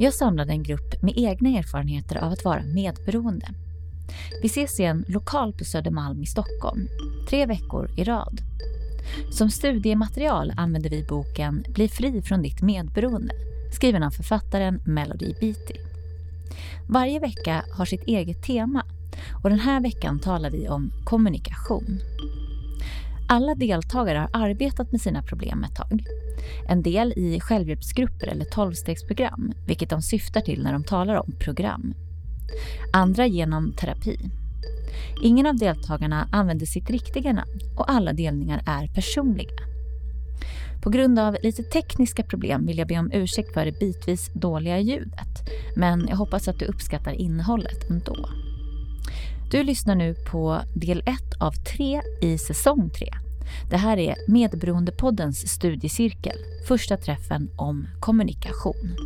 Jag samlade en grupp med egna erfarenheter av att vara medberoende. Vi ses i en lokal på Södermalm i Stockholm, tre veckor i rad. Som studiematerial använder vi boken Bli fri från ditt medberoende, skriven av författaren Melody Beatty. Varje vecka har sitt eget tema och den här veckan talar vi om kommunikation. Alla deltagare har arbetat med sina problem ett tag. En del i självhjälpsgrupper eller tolvstegsprogram, vilket de syftar till när de talar om program. Andra genom terapi. Ingen av deltagarna använder sitt riktiga namn och alla delningar är personliga. På grund av lite tekniska problem vill jag be om ursäkt för det bitvis dåliga ljudet, men jag hoppas att du uppskattar innehållet ändå. Du lyssnar nu på del 1 av 3 i säsong 3. Det här är Medberoendepoddens studiecirkel, första träffen om kommunikation.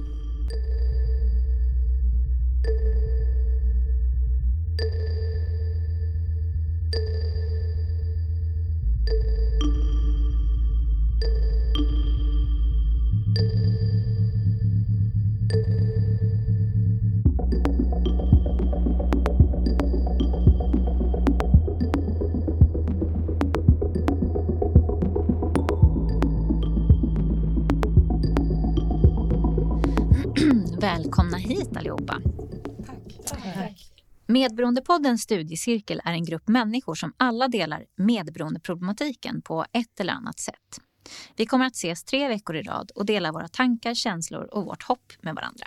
Välkomna hit allihopa. Tack. Tack. Medberoendepoddens studiecirkel är en grupp människor som alla delar medberoendeproblematiken på ett eller annat sätt. Vi kommer att ses tre veckor i rad och dela våra tankar, känslor och vårt hopp med varandra.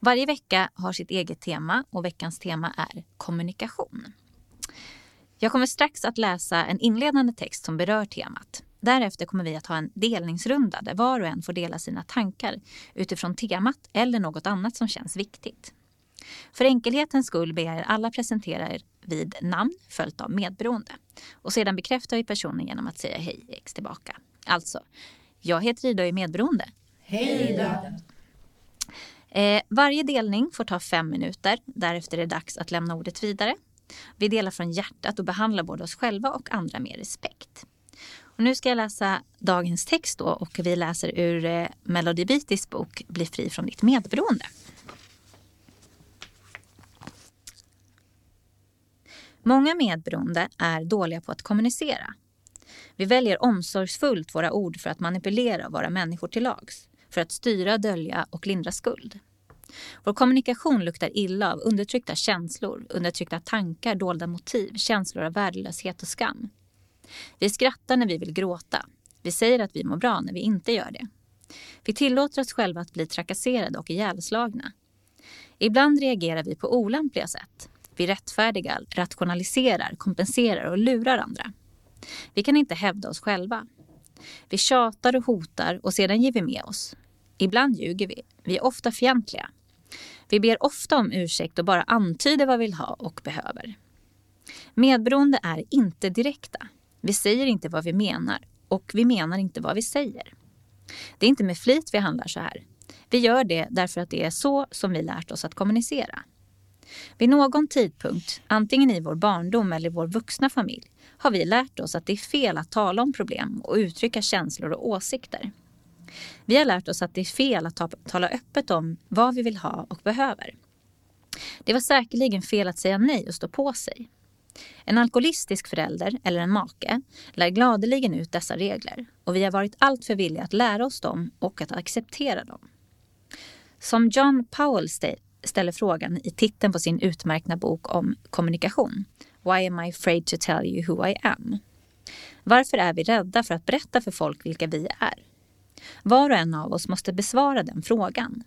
Varje vecka har sitt eget tema och veckans tema är kommunikation. Jag kommer strax att läsa en inledande text som berör temat. Därefter kommer vi att ha en delningsrunda där var och en får dela sina tankar utifrån temat eller något annat som känns viktigt. För enkelhetens skull ber jag er alla presentera er vid namn följt av medberoende. Och sedan bekräftar vi personen genom att säga hej X tillbaka. Alltså, jag heter Ida och är medberoende. Hej Ida! Eh, varje delning får ta fem minuter. Därefter är det dags att lämna ordet vidare. Vi delar från hjärtat och behandlar både oss själva och andra med respekt. Och nu ska jag läsa dagens text då och vi läser ur eh, Melody Beatys bok Bli fri från ditt medberoende. Många medberoende är dåliga på att kommunicera. Vi väljer omsorgsfullt våra ord för att manipulera våra människor till lags, för att styra, dölja och lindra skuld. Vår kommunikation luktar illa av undertryckta känslor, undertryckta tankar, dolda motiv, känslor av värdelöshet och skam. Vi skrattar när vi vill gråta. Vi säger att vi mår bra när vi inte gör det. Vi tillåter oss själva att bli trakasserade och ihjälslagna. Ibland reagerar vi på olämpliga sätt. Vi rättfärdigar, rationaliserar, kompenserar och lurar andra. Vi kan inte hävda oss själva. Vi tjatar och hotar och sedan ger vi med oss. Ibland ljuger vi. Vi är ofta fientliga. Vi ber ofta om ursäkt och bara antyder vad vi vill ha och behöver. Medberoende är inte direkta. Vi säger inte vad vi menar och vi menar inte vad vi säger. Det är inte med flit vi handlar så här. Vi gör det därför att det är så som vi lärt oss att kommunicera. Vid någon tidpunkt, antingen i vår barndom eller i vår vuxna familj, har vi lärt oss att det är fel att tala om problem och uttrycka känslor och åsikter. Vi har lärt oss att det är fel att ta, tala öppet om vad vi vill ha och behöver. Det var säkerligen fel att säga nej och stå på sig. En alkoholistisk förälder eller en make lär gladeligen ut dessa regler och vi har varit alltför villiga att lära oss dem och att acceptera dem. Som John Powell ställer frågan i titeln på sin utmärkta bok om kommunikation. Why am I afraid to tell you who I am? Varför är vi rädda för att berätta för folk vilka vi är? Var och en av oss måste besvara den frågan.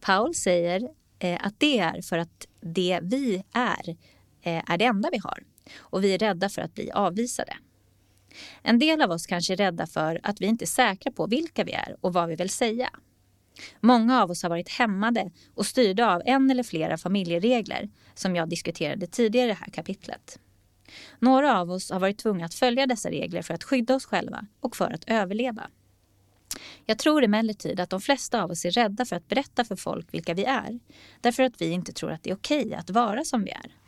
Paul säger eh, att det är för att det vi är Eh, är det enda vi har och vi är rädda för att bli avvisade. En del av oss kanske är rädda för att vi inte är säkra på vilka vi är och vad vi vill säga. Många av oss har varit hämmade och styrda av en eller flera familjeregler som jag diskuterade tidigare i det här kapitlet. Några av oss har varit tvungna att följa dessa regler för att skydda oss själva och för att överleva. Jag tror emellertid att de flesta av oss är rädda för att berätta för folk vilka vi är därför att vi inte tror att det är okej att vara som vi är.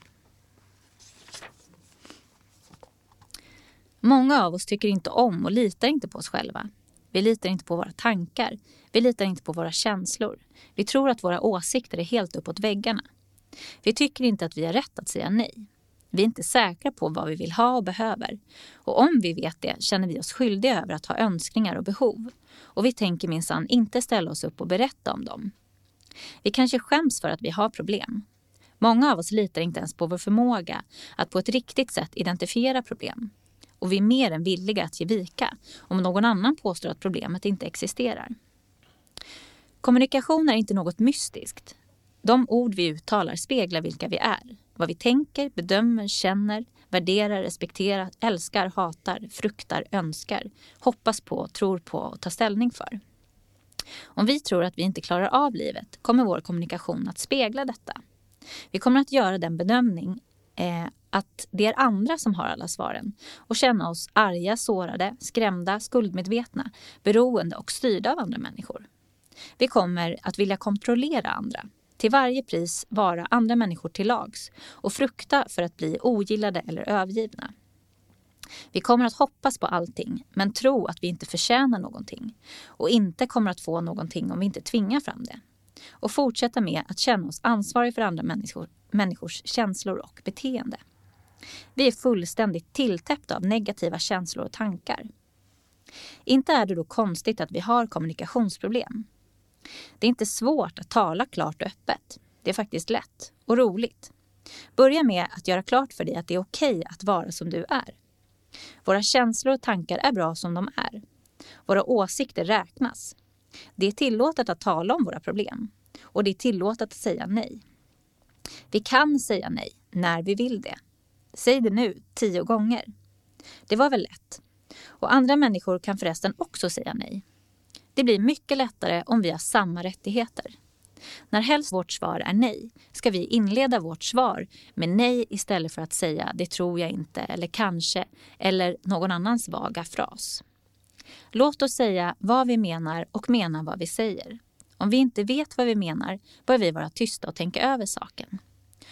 Många av oss tycker inte om och litar inte på oss själva. Vi litar inte på våra tankar. Vi litar inte på våra känslor. Vi tror att våra åsikter är helt uppåt väggarna. Vi tycker inte att vi har rätt att säga nej. Vi är inte säkra på vad vi vill ha och behöver. Och om vi vet det känner vi oss skyldiga över att ha önskningar och behov. Och vi tänker minsann inte ställa oss upp och berätta om dem. Vi kanske skäms för att vi har problem. Många av oss litar inte ens på vår förmåga att på ett riktigt sätt identifiera problem. Och vi är mer än villiga att ge vika om någon annan påstår att problemet inte existerar. Kommunikation är inte något mystiskt. De ord vi uttalar speglar vilka vi är. Vad vi tänker, bedömer, känner, värderar, respekterar, älskar, hatar, fruktar, önskar, hoppas på, tror på och tar ställning för. Om vi tror att vi inte klarar av livet kommer vår kommunikation att spegla detta. Vi kommer att göra den bedömning eh, att det är andra som har alla svaren och känna oss arga, sårade, skrämda, skuldmedvetna, beroende och styrda av andra människor. Vi kommer att vilja kontrollera andra, till varje pris vara andra människor till lags och frukta för att bli ogillade eller övergivna. Vi kommer att hoppas på allting men tro att vi inte förtjänar någonting och inte kommer att få någonting om vi inte tvingar fram det. Och fortsätta med att känna oss ansvariga för andra människor, människors känslor och beteende. Vi är fullständigt tilltäppta av negativa känslor och tankar. Inte är det då konstigt att vi har kommunikationsproblem. Det är inte svårt att tala klart och öppet. Det är faktiskt lätt och roligt. Börja med att göra klart för dig att det är okej att vara som du är. Våra känslor och tankar är bra som de är. Våra åsikter räknas. Det är tillåtet att tala om våra problem och det är tillåtet att säga nej. Vi kan säga nej när vi vill det. Säg det nu, tio gånger. Det var väl lätt? Och andra människor kan förresten också säga nej. Det blir mycket lättare om vi har samma rättigheter. När helst vårt svar är nej ska vi inleda vårt svar med nej istället för att säga det tror jag inte eller kanske eller någon annans vaga fras. Låt oss säga vad vi menar och mena vad vi säger. Om vi inte vet vad vi menar bör vi vara tysta och tänka över saken.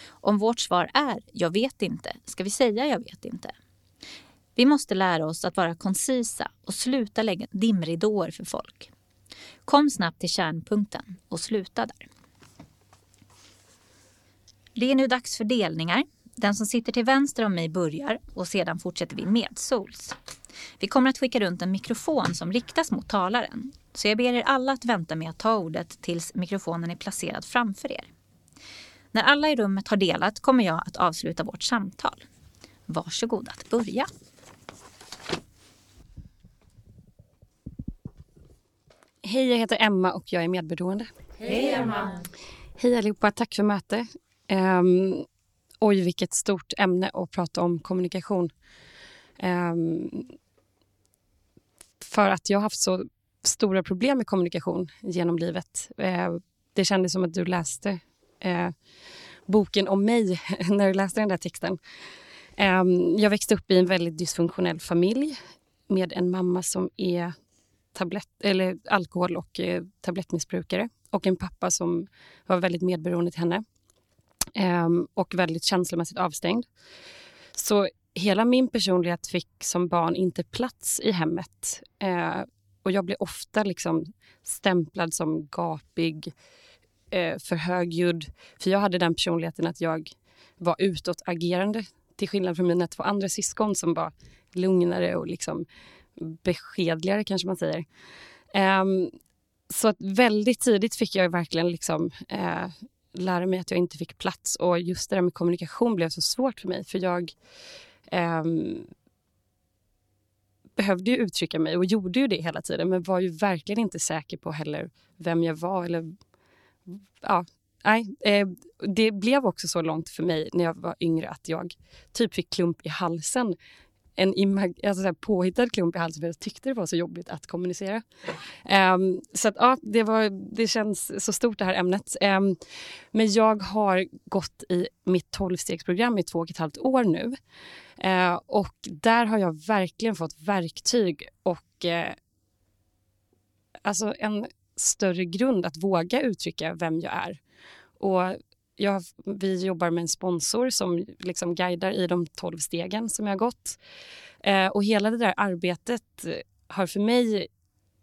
Om vårt svar är jag vet inte ska vi säga jag vet inte. Vi måste lära oss att vara koncisa och sluta lägga dimridåer för folk. Kom snabbt till kärnpunkten och sluta där. Det är nu dags för delningar. Den som sitter till vänster om mig börjar och sedan fortsätter vi medsols. Vi kommer att skicka runt en mikrofon som riktas mot talaren. Så jag ber er alla att vänta med att ta ordet tills mikrofonen är placerad framför er. När alla i rummet har delat kommer jag att avsluta vårt samtal. Varsågod att börja. Hej, jag heter Emma och jag är medberoende. Hej Emma! Hej allihopa, tack för mötet. Um, oj, vilket stort ämne att prata om kommunikation. Um, för att jag har haft så stora problem med kommunikation genom livet. Eh, det kändes som att du läste eh, boken om mig när du läste den där texten. Ehm, jag växte upp i en väldigt dysfunktionell familj med en mamma som är tablett, eller alkohol och eh, tablettmissbrukare och en pappa som var väldigt medberoende till henne ehm, och väldigt känslomässigt avstängd. Så hela min personlighet fick som barn inte plats i hemmet. Eh, och Jag blev ofta liksom stämplad som gapig, eh, för högljudd. För jag hade den personligheten att jag var utåtagerande till skillnad från mina två andra syskon som var lugnare och liksom beskedligare kanske man säger. Um, så att väldigt tidigt fick jag verkligen liksom, uh, lära mig att jag inte fick plats och just det där med kommunikation blev så svårt för mig för jag eh, behövde ju uttrycka mig och gjorde ju det hela tiden men var ju verkligen inte säker på heller vem jag var eller ja, nej, eh, det blev också så långt för mig när jag var yngre att jag typ fick klump i halsen en imag- alltså så här påhittad klump i halsen för jag tyckte det var så jobbigt att kommunicera. Um, så att, ja, det, var, det känns så stort det här ämnet. Um, men jag har gått i mitt tolvstegsprogram i två och ett halvt år nu. Uh, och där har jag verkligen fått verktyg och uh, alltså en större grund att våga uttrycka vem jag är. Och jag, vi jobbar med en sponsor som liksom guidar i de tolv stegen som jag har gått. Eh, och hela det där arbetet eh, har för mig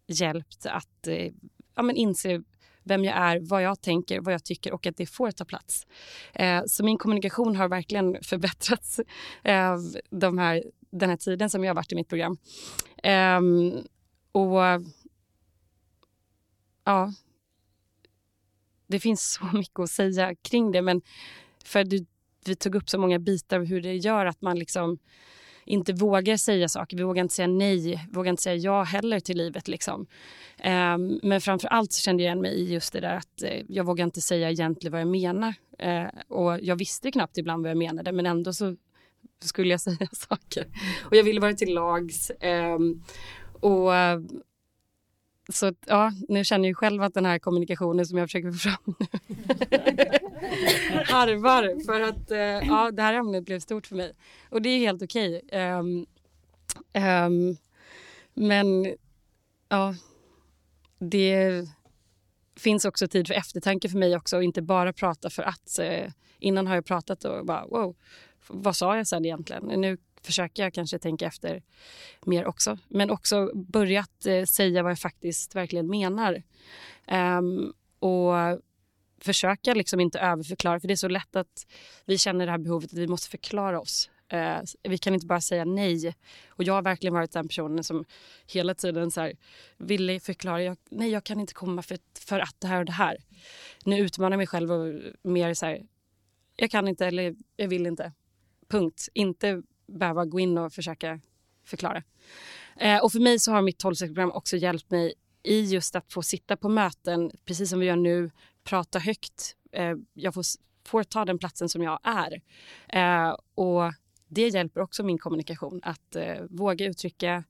hjälpt att eh, ja, men inse vem jag är, vad jag tänker, vad jag tycker och att det får ta plats. Eh, så min kommunikation har verkligen förbättrats eh, de här, den här tiden som jag har varit i mitt program. Eh, och ja, det finns så mycket att säga kring det men för du, vi tog upp så många bitar av hur det gör att man liksom inte vågar säga saker. Vi vågar inte säga nej, vågar inte säga ja heller till livet. Liksom. Um, men framför allt kände jag igen mig i just det där att uh, jag vågar inte säga egentligen vad jag menar. Uh, och jag visste knappt ibland vad jag menade men ändå så skulle jag säga saker. Och jag ville vara till lags. Um, och uh, så ja, nu känner jag själv att den här kommunikationen som jag försöker få fram nu harvar för att uh, ja, det här ämnet blev stort för mig. Och det är helt okej. Okay. Um, um, men ja, det finns också tid för eftertanke för mig också och inte bara prata för att. Uh, innan har jag pratat och bara wow, vad sa jag sen egentligen? Nu försöker jag kanske tänka efter mer också. Men också börjat eh, säga vad jag faktiskt verkligen menar. Um, och försöka liksom inte överförklara, för det är så lätt att vi känner det här behovet att vi måste förklara oss. Uh, vi kan inte bara säga nej. Och Jag har verkligen varit den personen som hela tiden så här, ville förklara. Jag, nej, jag kan inte komma för, för att det här och det här. Nu utmanar jag mig själv och mer så här, jag kan inte eller jag vill inte. Punkt. Inte behöva gå in och försöka förklara. Eh, och för mig så har mitt tolvstegsprogram också hjälpt mig i just att få sitta på möten, precis som vi gör nu, prata högt. Eh, jag får, får, ta den platsen som jag är. Eh, och det hjälper också min kommunikation, att eh, våga uttrycka,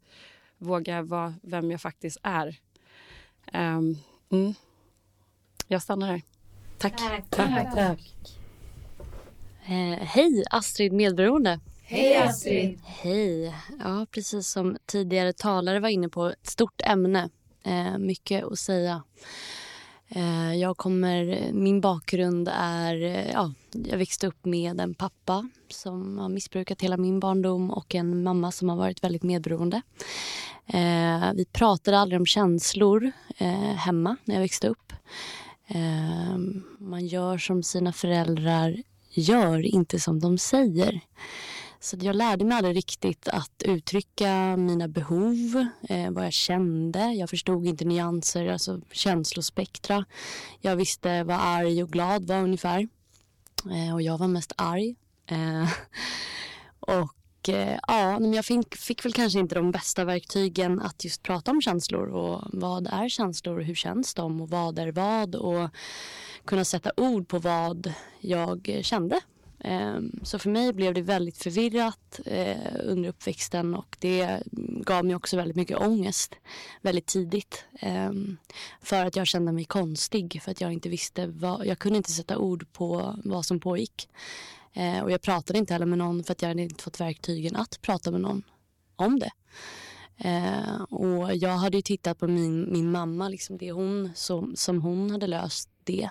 våga vara vem jag faktiskt är. Ehm, mm. Jag stannar här. Tack. Tack. tack, tack. Eh, hej, Astrid Medberoende. Hej Astrid! Hej! Ja, precis som tidigare talare var inne på, ett stort ämne. Eh, mycket att säga. Eh, jag kommer, min bakgrund är... Eh, ja, jag växte upp med en pappa som har missbrukat hela min barndom och en mamma som har varit väldigt medberoende. Eh, vi pratade aldrig om känslor eh, hemma när jag växte upp. Eh, man gör som sina föräldrar gör, inte som de säger. Så jag lärde mig aldrig riktigt att uttrycka mina behov, eh, vad jag kände. Jag förstod inte nyanser, alltså känslospektra. Jag visste vad arg och glad var ungefär. Eh, och jag var mest arg. Eh, och eh, ja, men jag fick, fick, väl kanske inte de bästa verktygen att just prata om känslor och vad är känslor och hur känns de och vad är vad och kunna sätta ord på vad jag kände Ehm, så för mig blev det väldigt förvirrat eh, under uppväxten och det gav mig också väldigt mycket ångest väldigt tidigt. Ehm, för att jag kände mig konstig, för att jag inte visste vad, jag kunde inte sätta ord på vad som pågick. Ehm, och jag pratade inte heller med någon för att jag hade inte fått verktygen att prata med någon om det. och jag hade ju tittat på min, min mamma, liksom det hon, som, som hon hade löst det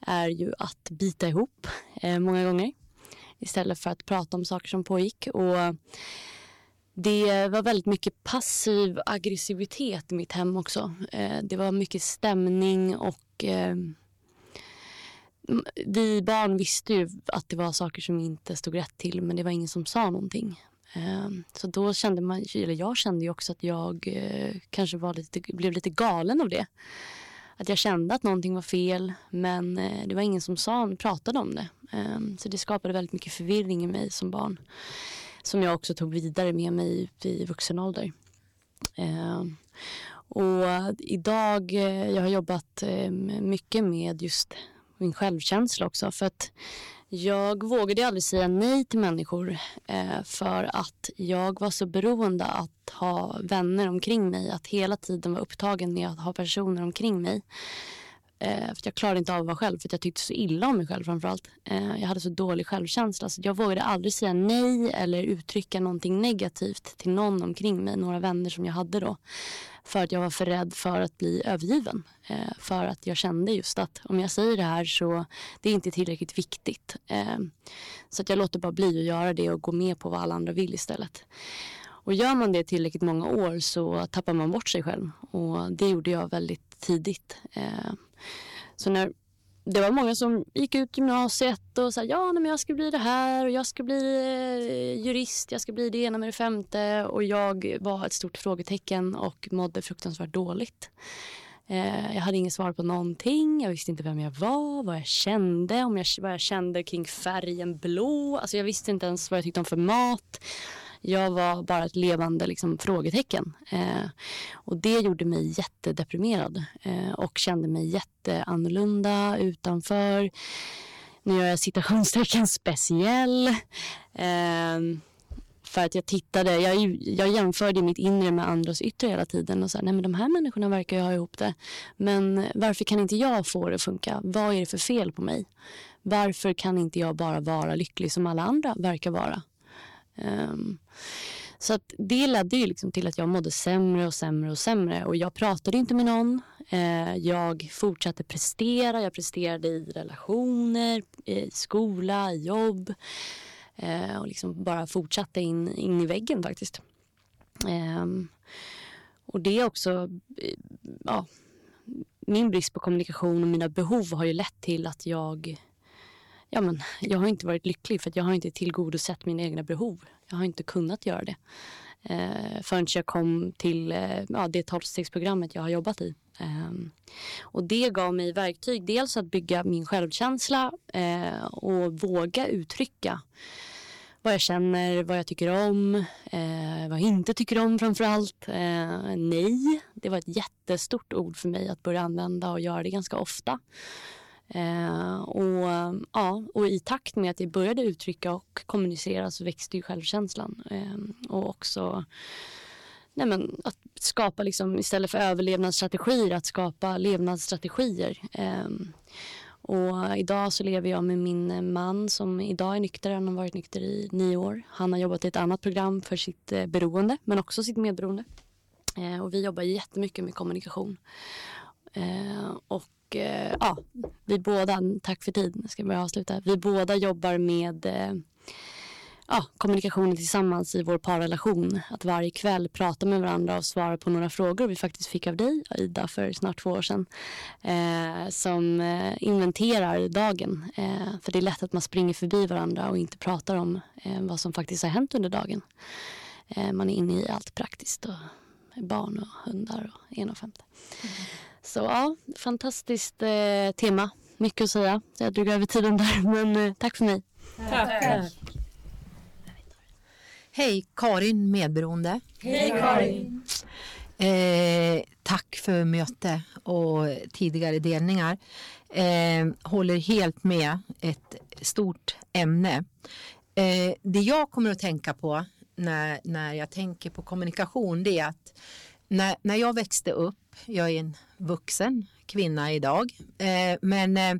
är ju att bita ihop eh, många gånger istället för att prata om saker som pågick. Och det var väldigt mycket passiv aggressivitet i mitt hem också. Eh, det var mycket stämning och eh, vi barn visste ju att det var saker som inte stod rätt till men det var ingen som sa någonting. Eh, så då kände man, eller jag kände ju också att jag eh, kanske var lite, blev lite galen av det att jag kände att någonting var fel men eh, det var ingen som sa, pratade om det. Ehm, så det skapade väldigt mycket förvirring i mig som barn. Som jag också tog vidare med mig i vuxen ålder. Ehm, och idag, eh, jag har jobbat eh, mycket med just min självkänsla också. För att jag vågade aldrig säga nej till människor eh, för att jag var så beroende att ha vänner omkring mig. Att hela tiden vara upptagen med att ha personer omkring mig. Eh, för Jag klarade inte av att vara själv för jag tyckte så illa om mig själv framförallt. Eh, jag hade så dålig självkänsla så jag vågade aldrig säga nej eller uttrycka någonting negativt till någon omkring mig. Några vänner som jag hade då. För att jag var för rädd för att bli övergiven. Eh, för att jag kände just att om jag säger det här så det är inte tillräckligt viktigt. Eh, så att jag låter bara bli att göra det och gå med på vad alla andra vill istället. Och gör man det tillräckligt många år så tappar man bort sig själv. Och det gjorde jag väldigt tidigt. Eh, så när det var många som gick ut gymnasiet och sa ja men jag ska bli det här och jag ska bli eh, jurist, jag ska bli det ena med det femte och jag var ett stort frågetecken och mådde fruktansvärt dåligt. Eh, jag hade inget svar på någonting, jag visste inte vem jag var, vad jag kände, om jag, vad jag kände kring färgen blå. Alltså jag visste inte ens vad jag tyckte om för mat. Jag var bara ett levande liksom, frågetecken. Eh, och det gjorde mig jättedeprimerad eh, och kände mig jätteannorlunda utanför. Nu gör jag citationstecken speciell. Eh, för att jag tittade, jag, jag jämförde mitt inre med andras yttre hela tiden och sa nej men de här människorna verkar ju ha ihop det. Men varför kan inte jag få det att funka? Vad är det för fel på mig? Varför kan inte jag bara vara lycklig som alla andra verkar vara? Um, så att det ledde ju liksom till att jag mådde sämre och sämre och sämre. Och jag pratade inte med någon. Uh, jag fortsatte prestera. Jag presterade i relationer, i skola, i jobb. Uh, och liksom bara fortsatte in, in i väggen faktiskt. Um, och det är också... Eh, ja, min brist på kommunikation och mina behov har ju lett till att jag ja, men, jag har inte varit lycklig för jag har inte tillgodosett mina egna behov. Jag har inte kunnat göra det eh, förrän jag kom till eh, ja, det tolvstegsprogrammet jag har jobbat i. Eh, och det gav mig verktyg, dels att bygga min självkänsla eh, och våga uttrycka vad jag känner, vad jag tycker om, eh, vad jag inte tycker om framför allt. Eh, nej, det var ett jättestort ord för mig att börja använda och göra det ganska ofta. Eh, och, ja, och i takt med att jag började uttrycka och kommunicera så växte ju självkänslan. Eh, och också nej men, att skapa, liksom, istället för överlevnadsstrategier, att skapa levnadsstrategier. Eh, och idag så lever jag med min man som idag är nykter. Han har varit nykter i nio år. Han har jobbat i ett annat program för sitt eh, beroende men också sitt medberoende. Eh, och vi jobbar jättemycket med kommunikation. Eh, och och eh, ja, vi båda, tack för tid, ska börja avsluta. Vi båda jobbar med eh, ja, kommunikationen tillsammans i vår parrelation. Att varje kväll prata med varandra och svara på några frågor vi faktiskt fick av dig, Ida, för snart två år sedan. Eh, som eh, inventerar dagen. Eh, för det är lätt att man springer förbi varandra och inte pratar om eh, vad som faktiskt har hänt under dagen. Eh, man är inne i allt praktiskt. Och barn och hundar och en och femte. Mm. Så ja, fantastiskt eh, tema. Mycket att säga. Jag drog över tiden där, men eh, tack för mig. Tack. tack. Hej, Karin Medberoende. Hej Karin. Eh, tack för möte och tidigare delningar. Eh, håller helt med. Ett stort ämne. Eh, det jag kommer att tänka på när, när jag tänker på kommunikation det är att när, när jag växte upp, jag är en vuxen kvinna idag, eh, men eh,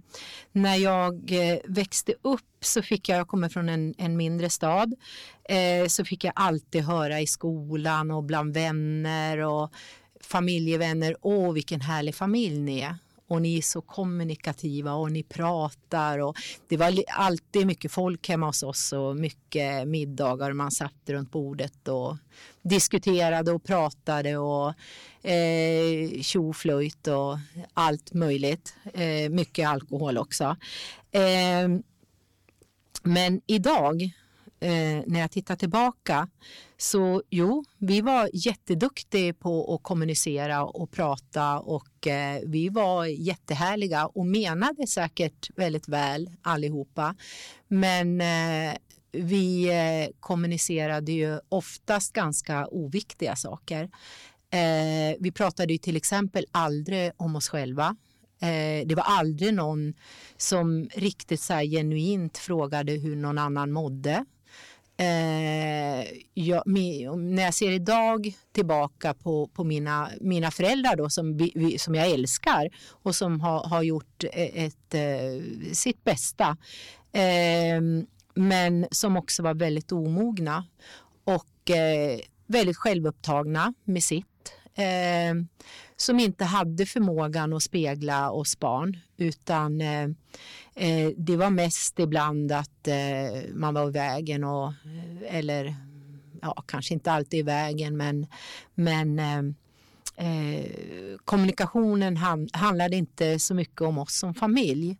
när jag eh, växte upp så fick jag, jag kommer från en, en mindre stad, eh, så fick jag alltid höra i skolan och bland vänner och familjevänner, åh vilken härlig familj ni är och ni är så kommunikativa och ni pratar och det var alltid mycket folk hemma hos oss och mycket middagar man satt runt bordet och diskuterade och pratade och eh, tjoflöjt och allt möjligt. Eh, mycket alkohol också. Eh, men idag eh, när jag tittar tillbaka så jo, vi var jätteduktiga på att kommunicera och prata och eh, vi var jättehärliga och menade säkert väldigt väl allihopa. Men eh, vi eh, kommunicerade ju oftast ganska oviktiga saker. Eh, vi pratade ju till exempel aldrig om oss själva. Eh, det var aldrig någon som riktigt så genuint frågade hur någon annan mådde. Eh, jag, när jag ser idag tillbaka på, på mina, mina föräldrar då, som, som jag älskar och som har, har gjort e, ett, ett, sitt bästa. Eh, men som också var väldigt omogna och eh, väldigt självupptagna med sitt. Eh, som inte hade förmågan att spegla oss barn utan eh, eh, det var mest ibland att eh, man var i vägen och, eh, eller ja, kanske inte alltid i vägen men, men eh, eh, kommunikationen ham- handlade inte så mycket om oss som familj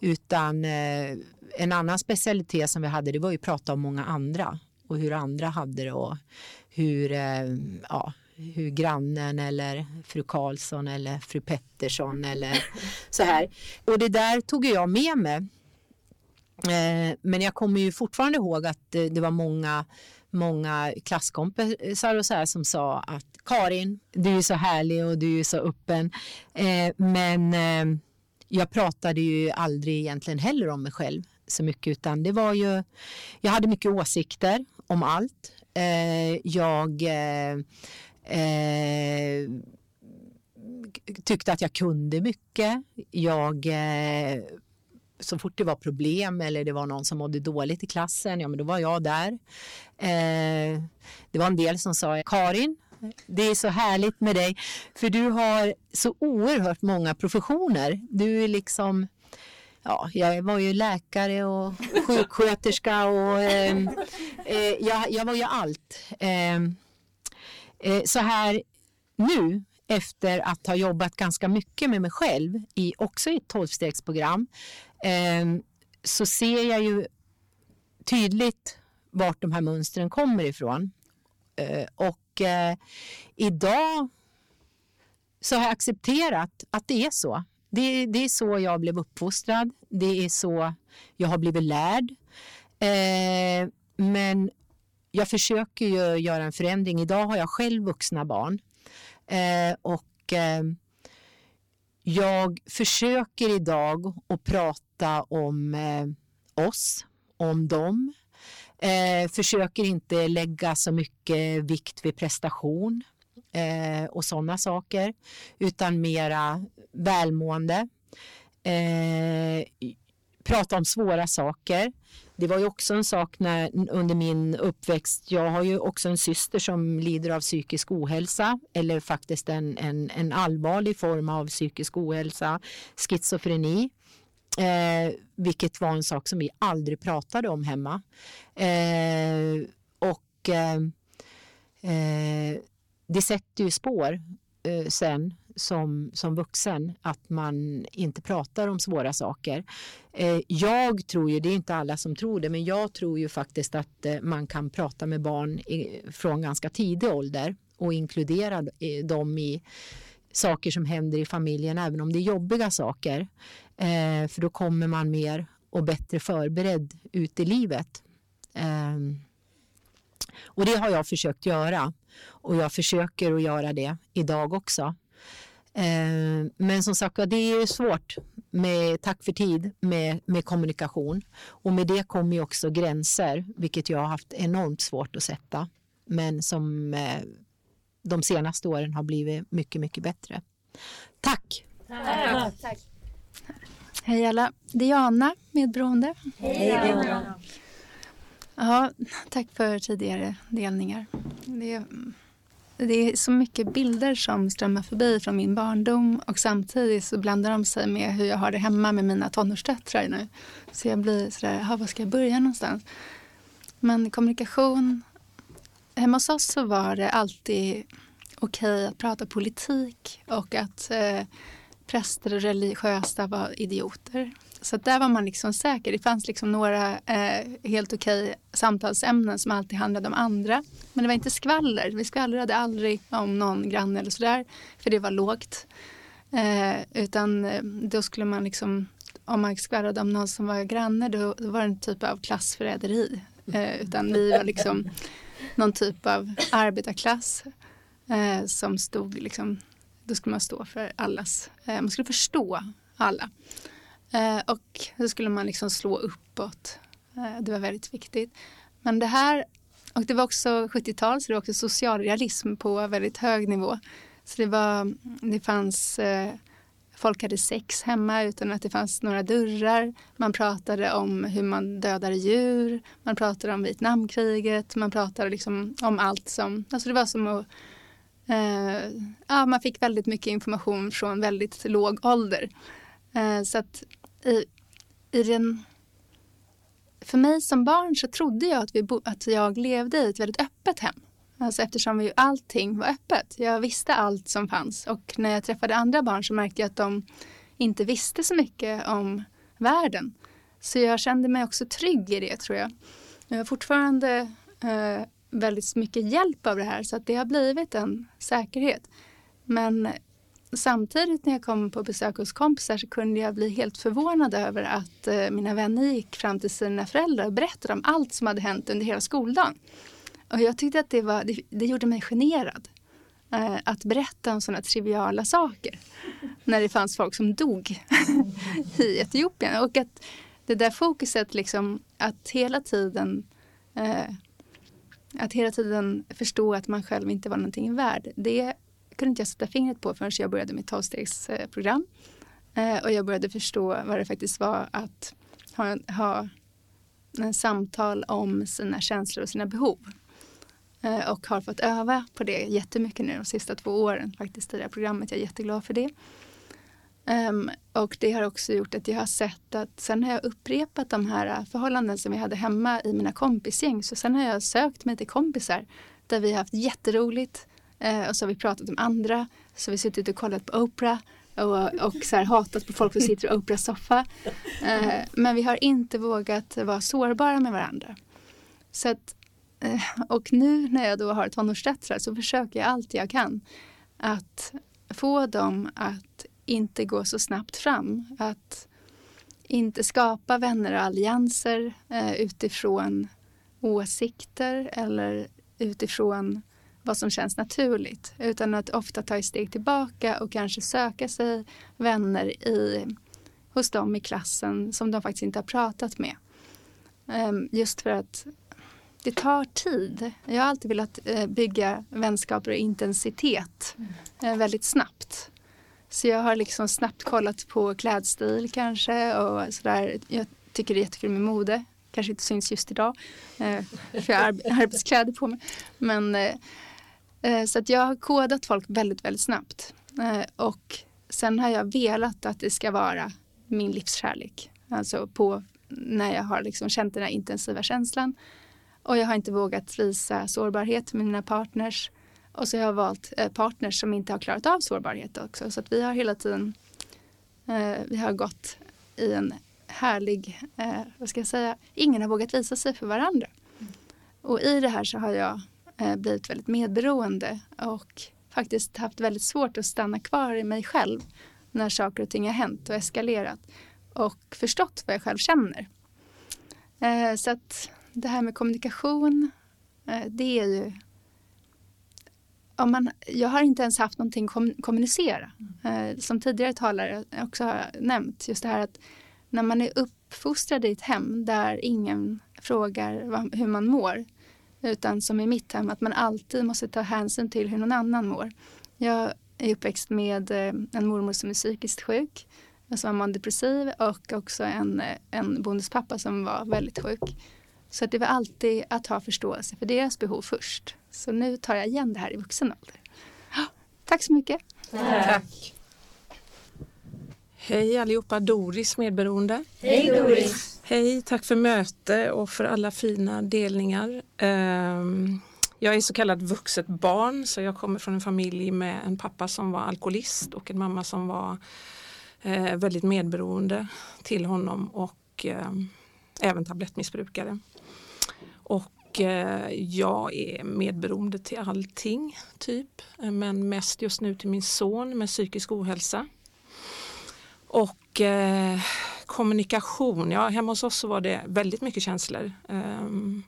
utan eh, en annan specialitet som vi hade det var ju att prata om många andra och hur andra hade det och hur, eh, ja, hur grannen eller fru Karlsson eller fru Pettersson eller så här. Och det där tog jag med mig. Eh, men jag kommer ju fortfarande ihåg att det, var många många klasskompisar och så här som sa att Karin, du är så härlig och du är så öppen. Eh, men eh, jag pratade ju aldrig egentligen heller om mig själv så mycket utan det var ju, jag hade mycket åsikter om allt. Jag eh, tyckte att jag kunde mycket. Jag eh, så fort det var problem eller det var någon som mådde dåligt i klassen, ja men då var jag där. Eh, det var en del som sa Karin, det är så härligt med dig för du har så oerhört många professioner. Du är liksom Ja, jag var ju läkare och sjuksköterska och eh, eh, jag, jag, var ju allt. Eh, Eh, så här nu efter att ha jobbat ganska mycket med mig själv, i, också i ett tolvstegsprogram, eh, så ser jag ju tydligt vart de här mönstren kommer ifrån. Eh, och idag så har jag accepterat att det är så. Det, det, är så jag blev uppfostrad. Det är så jag har blivit lärd. Eh, men jag försöker ju göra en förändring. Idag har jag själv vuxna barn. Eh, och eh, jag försöker idag att prata om eh, oss, om dem. Eh, försöker inte lägga så mycket vikt vid prestation eh, och sådana saker, utan mera välmående. Eh, Prata om svåra saker. Det var ju också en sak när, under min uppväxt. Jag har ju också en syster som lider av psykisk ohälsa eller faktiskt en, en, en allvarlig form av psykisk ohälsa, schizofreni. Eh, vilket var en sak som vi aldrig pratade om hemma. Eh, och eh, eh det sätter ju spår eh, sen som, som vuxen att man inte pratar om svåra saker. Eh, jag tror ju, det är inte alla som tror det, men jag tror ju faktiskt att eh, man kan prata med barn i, från ganska tidig ålder och inkludera eh, dem i saker som händer i familjen, även om det är jobbiga saker. Eh, för då kommer man mer och bättre förberedd ut i livet. Eh, och det har jag försökt göra och jag försöker att göra det idag också. Eh, men som sagt det är svårt med tack för tid med, med kommunikation och med det kommer ju också gränser vilket jag har haft enormt svårt att sätta men som eh, de senaste åren har blivit mycket, mycket bättre. Tack! Tack! Tack. Hej alla! Diana, medberoende. Hej Diana! Ja, tack för tidigare delningar. Det det är så mycket bilder som strömmar förbi från min barndom och samtidigt så blandar de sig med hur jag har det hemma med mina tonårsdöttrar nu. Så jag blir sådär, var ska jag börja någonstans? Men kommunikation, hemma hos oss så var det alltid okej okay att prata politik och att eh, präster och religiösa var idioter. Så där var man liksom säker. Det fanns liksom några eh, helt okej samtalsämnen som alltid handlade om andra. Men det var inte skvaller. Vi skvallrade aldrig om någon granne eller sådär. För det var lågt. Eh, utan eh, då skulle man liksom, om man skvallrade om någon som var granne då, då var det en typ av klassförräderi. Eh, utan vi var liksom någon typ av arbetarklass eh, som stod liksom, då skulle man stå för allas, eh, man skulle förstå alla. Eh, och så skulle man liksom slå uppåt. Eh, det var väldigt viktigt. Men det här, och det var också 70-tal så det var också socialrealism på väldigt hög nivå. Så det var, det fanns, eh, folk hade sex hemma utan att det fanns några dörrar. Man pratade om hur man dödade djur, man pratade om Vietnamkriget, man pratade liksom om allt som, alltså det var som att ja, man fick väldigt mycket information från väldigt låg ålder. Så att i, i den för mig som barn så trodde jag att, vi bo, att jag levde i ett väldigt öppet hem. Alltså eftersom vi, allting var öppet. Jag visste allt som fanns. Och när jag träffade andra barn så märkte jag att de inte visste så mycket om världen. Så jag kände mig också trygg i det tror jag. Jag har fortfarande eh, väldigt mycket hjälp av det här så att det har blivit en säkerhet. Men samtidigt när jag kom på besök hos kompisar så kunde jag bli helt förvånad över att eh, mina vänner gick fram till sina föräldrar och berättade om allt som hade hänt under hela skoldagen. Och jag tyckte att det, var, det, det gjorde mig generad. Eh, att berätta om sådana triviala saker. När det fanns folk som dog i Etiopien. Och att det där fokuset liksom att hela tiden eh, att hela tiden förstå att man själv inte var någonting värd. Det kunde inte jag sätta fingret på förrän jag började mitt tolvstegsprogram. Eh, och jag började förstå vad det faktiskt var att ha, ha en samtal om sina känslor och sina behov. Eh, och har fått öva på det jättemycket nu de sista två åren faktiskt i det här programmet. Jag är jätteglad för det. Um, och det har också gjort att jag har sett att sen har jag upprepat de här förhållanden som jag hade hemma i mina kompisgäng. Så sen har jag sökt mig till kompisar där vi har haft jätteroligt Eh, och så har vi pratat om andra. Så har vi suttit och kollat på Oprah och, och så här, hatat på folk som sitter i Oprahs soffa. Eh, men vi har inte vågat vara sårbara med varandra. Så att, eh, och nu när jag då har tonårsdöttrar så försöker jag allt jag kan att få dem att inte gå så snabbt fram. Att inte skapa vänner och allianser eh, utifrån åsikter eller utifrån vad som känns naturligt. Utan att ofta ta ett steg tillbaka och kanske söka sig vänner i, hos dem i klassen som de faktiskt inte har pratat med. Um, just för att det tar tid. Jag har alltid velat uh, bygga vänskaper och intensitet uh, väldigt snabbt. Så jag har liksom snabbt kollat på klädstil kanske och sådär. Jag tycker det är jättekul med mode. Kanske inte syns just idag eh, för jag har arbetskläder på mig. Men, eh, eh, så att jag har kodat folk väldigt, väldigt snabbt. Och sen har jag velat att det ska vara min livskärlek. Alltså på när jag har liksom känt den här intensiva känslan. Och jag har inte vågat visa sårbarhet med mina partners. Och så har jag valt eh, partners som inte har klarat av sårbarhet också. Så att vi har hela tiden eh, vi har gått i en härlig, eh, vad ska jag säga, ingen har vågat visa sig för varandra. Och i det här så har jag eh, Eh, blivit väldigt medberoende och faktiskt haft väldigt svårt att stanna kvar i mig själv när saker och ting har hänt och eskalerat och förstått vad jag själv känner. Eh, så att det här med kommunikation, eh, det är ju om man, jag har inte ens haft någonting att kommunicera. Som tidigare talare också har nämnt, just det här att när man är uppfostrad i ett hem där ingen frågar hur man mår, utan som i mitt hem, att man alltid måste ta hänsyn till hur någon annan mår. Jag är uppväxt med eh, en mormor som är psykiskt sjuk, som var depressiv och också en, eh, en bonuspappa som var väldigt sjuk. Så det var alltid att ha förståelse för deras behov först. Så nu tar jag igen det här i vuxen ålder. Tack så mycket. Tack. Hej allihopa, Doris medberoende. Hej Doris. Hej, tack för möte och för alla fina delningar. Ehm, jag är så kallat vuxet barn så jag kommer från en familj med en pappa som var alkoholist och en mamma som var eh, väldigt medberoende till honom och ehm, även tablettmissbrukare. Och eh, jag är medberoende till allting, typ. Men mest just nu till min son med psykisk ohälsa. Och eh, kommunikation, ja hemma hos oss så var det väldigt mycket känslor. Ehm,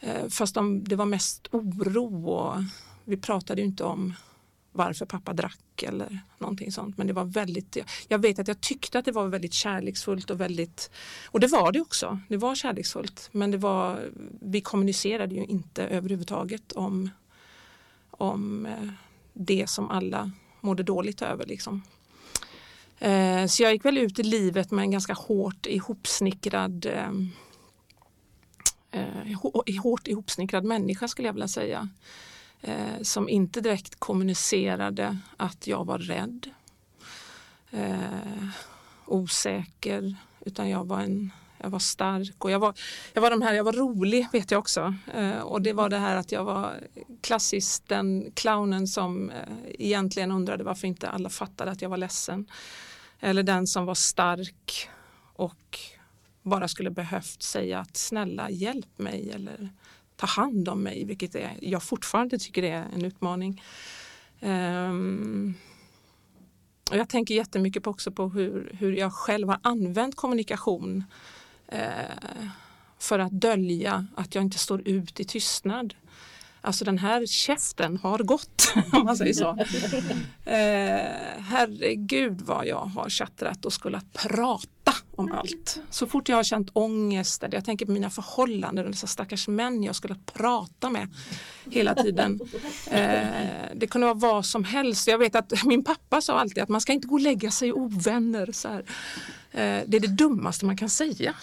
eh, fast de, det var mest oro och vi pratade inte om varför pappa drack eller någonting sånt. Men det var väldigt, jag vet att jag tyckte att det var väldigt kärleksfullt och väldigt, och det var det också, det var kärleksfullt. Men det var, vi kommunicerade ju inte överhuvudtaget om, om eh, det som alla mådde dåligt över. Liksom. Eh, så jag gick väl ut i livet med en ganska hårt ihopsnickrad eh, eh, hårt ihopsnickrad människa skulle jag vilja säga. Som inte direkt kommunicerade att jag var rädd, osäker, utan jag var en jag var stark och jag var, jag var de här, jag var rolig vet jag också. Eh, och det var det här att jag var klassiskt den clownen som eh, egentligen undrade varför inte alla fattade att jag var ledsen. Eller den som var stark och bara skulle behövt säga att snälla hjälp mig eller ta hand om mig, vilket är, jag fortfarande tycker är en utmaning. Um, och jag tänker jättemycket på också på hur, hur jag själv har använt kommunikation Eh, för att dölja att jag inte står ut i tystnad. Alltså den här käften har gått, om man säger så. Eh, herregud vad jag har tjattrat och skulle prata om allt. Så fort jag har känt ångest, eller jag tänker på mina förhållanden och dessa stackars män jag skulle prata med hela tiden. Eh, det kunde vara vad som helst. Jag vet att min pappa sa alltid att man ska inte gå och lägga sig ovänner. Så här. Eh, det är det dummaste man kan säga,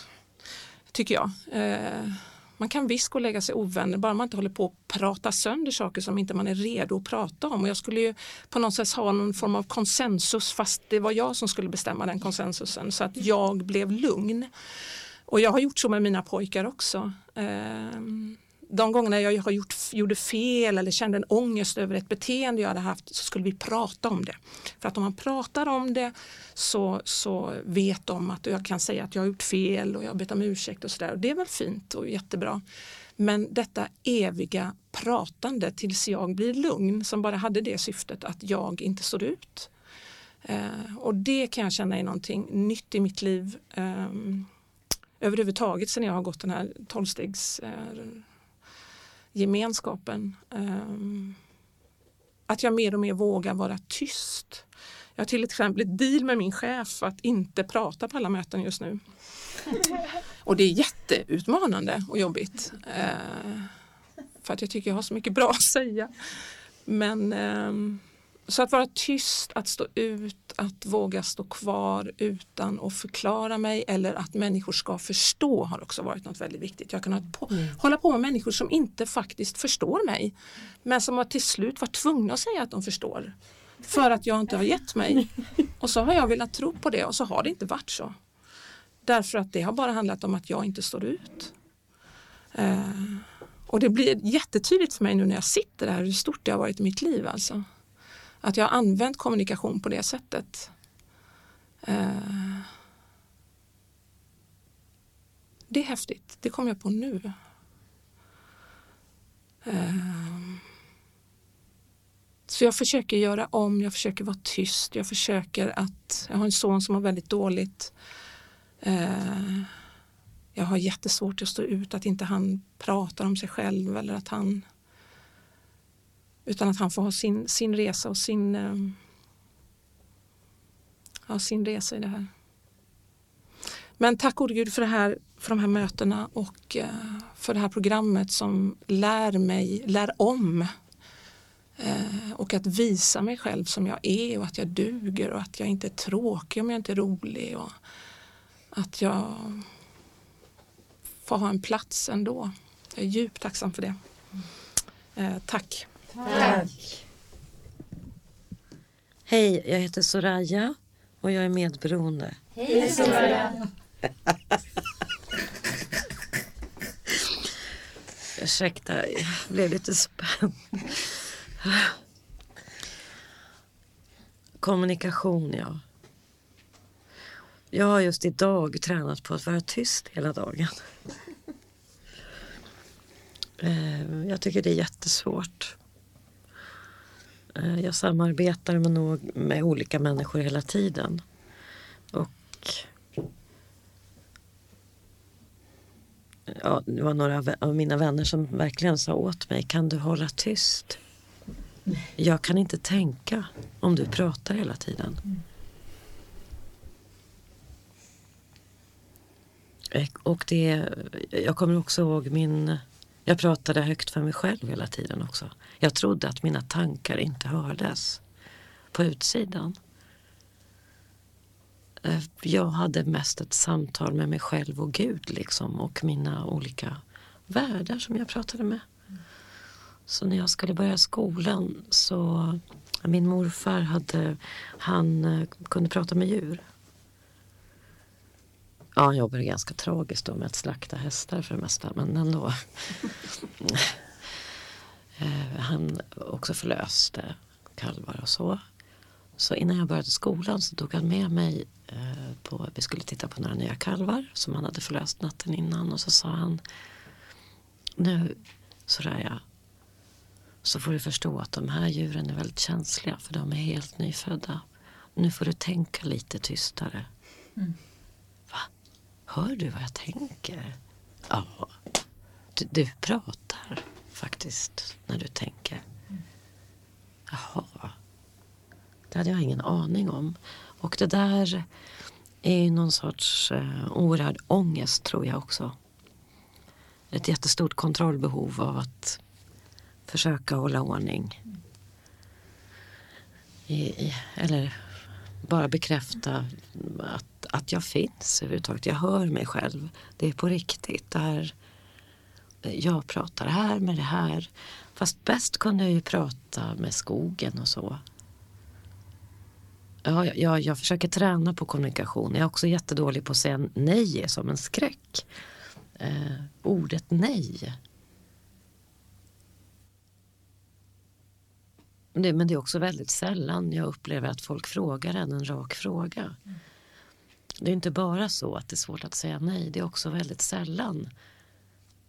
tycker jag. Eh, man kan visst gå och lägga sig ovänner bara man inte håller på att prata sönder saker som inte man är redo att prata om. Och jag skulle ju på något sätt ha någon form av konsensus fast det var jag som skulle bestämma den konsensusen så att jag blev lugn. Och jag har gjort så med mina pojkar också. Eh, de gångerna jag har gjort, gjorde fel eller kände en ångest över ett beteende jag hade haft så skulle vi prata om det. För att om man pratar om det så, så vet de att jag kan säga att jag har gjort fel och jag har bett om ursäkt och sådär. och Det är väl fint och jättebra. Men detta eviga pratande tills jag blir lugn som bara hade det syftet att jag inte står ut. Eh, och det kan jag känna är någonting nytt i mitt liv eh, överhuvudtaget sen jag har gått den här tolvstegs eh, gemenskapen. Um, att jag mer och mer vågar vara tyst. Jag har till exempel ett deal med min chef att inte prata på alla möten just nu. Och det är jätteutmanande och jobbigt. Uh, för att jag tycker jag har så mycket bra att säga. Men um, så att vara tyst, att stå ut, att våga stå kvar utan att förklara mig eller att människor ska förstå har också varit något väldigt viktigt. Jag har kunnat på, mm. hålla på med människor som inte faktiskt förstår mig men som har till slut varit tvungna att säga att de förstår. För att jag inte har gett mig. Och så har jag velat tro på det och så har det inte varit så. Därför att det har bara handlat om att jag inte står ut. Uh, och det blir jättetydligt för mig nu när jag sitter här hur stort det har varit i mitt liv. Alltså. Att jag har använt kommunikation på det sättet. Eh, det är häftigt, det kom jag på nu. Eh, så jag försöker göra om, jag försöker vara tyst, jag försöker att, jag har en son som har väldigt dåligt. Eh, jag har jättesvårt att stå ut att inte han pratar om sig själv eller att han utan att han får ha sin, sin resa och sin, eh, ja, sin resa i det här. Men tack gode Gud för, det här, för de här mötena och eh, för det här programmet som lär mig, lär om eh, och att visa mig själv som jag är och att jag duger och att jag inte är tråkig om jag inte är rolig och att jag får ha en plats ändå. Jag är djupt tacksam för det. Eh, tack. Tack. Hej, jag heter Soraya och jag är medberoende. Hej Soraya. Ursäkta, jag blev lite spänd. Kommunikation, ja. Jag har just idag tränat på att vara tyst hela dagen. Eh, jag tycker det är jättesvårt. Eh, jag samarbetar med, nog, med olika människor hela tiden. Och ja, det var några av mina vänner som verkligen sa åt mig, kan du hålla tyst? Jag kan inte tänka om du pratar hela tiden. Och det, jag kommer också ihåg min jag pratade högt för mig själv hela tiden också. Jag trodde att mina tankar inte hördes på utsidan. Eh, jag hade mest ett samtal med mig själv och Gud liksom och mina olika världar som jag pratade med. Så när jag skulle börja skolan så min morfar hade, han eh, kunde prata med djur. Ja, han jobbade ganska tragiskt då med att slakta hästar för det mesta, men ändå. Eh, han också förlöste kalvar och så. Så innan jag började skolan så tog han med mig eh, på, vi skulle titta på några nya kalvar som han hade förlöst natten innan och så sa han nu Soraya så får du förstå att de här djuren är väldigt känsliga för de är helt nyfödda. Nu får du tänka lite tystare. Mm. Hör du vad jag tänker? Ja, du, du pratar faktiskt när du tänker. Jaha. Det hade jag ingen aning om. Och det där är någon sorts eh, oerhörd ångest tror jag också. Ett jättestort kontrollbehov av att försöka hålla ordning. I, i, eller bara bekräfta att, att jag finns överhuvudtaget. Jag hör mig själv. Det är på riktigt. Där jag pratar här med det här. Fast bäst kunde jag ju prata med skogen och så. Ja, jag, jag försöker träna på kommunikation. Jag är också jättedålig på att säga nej som en skräck. Eh, ordet nej. Det, men det är också väldigt sällan jag upplever att folk frågar en en rak fråga. Mm. Det är inte bara så att det är svårt att säga nej. Det är också väldigt sällan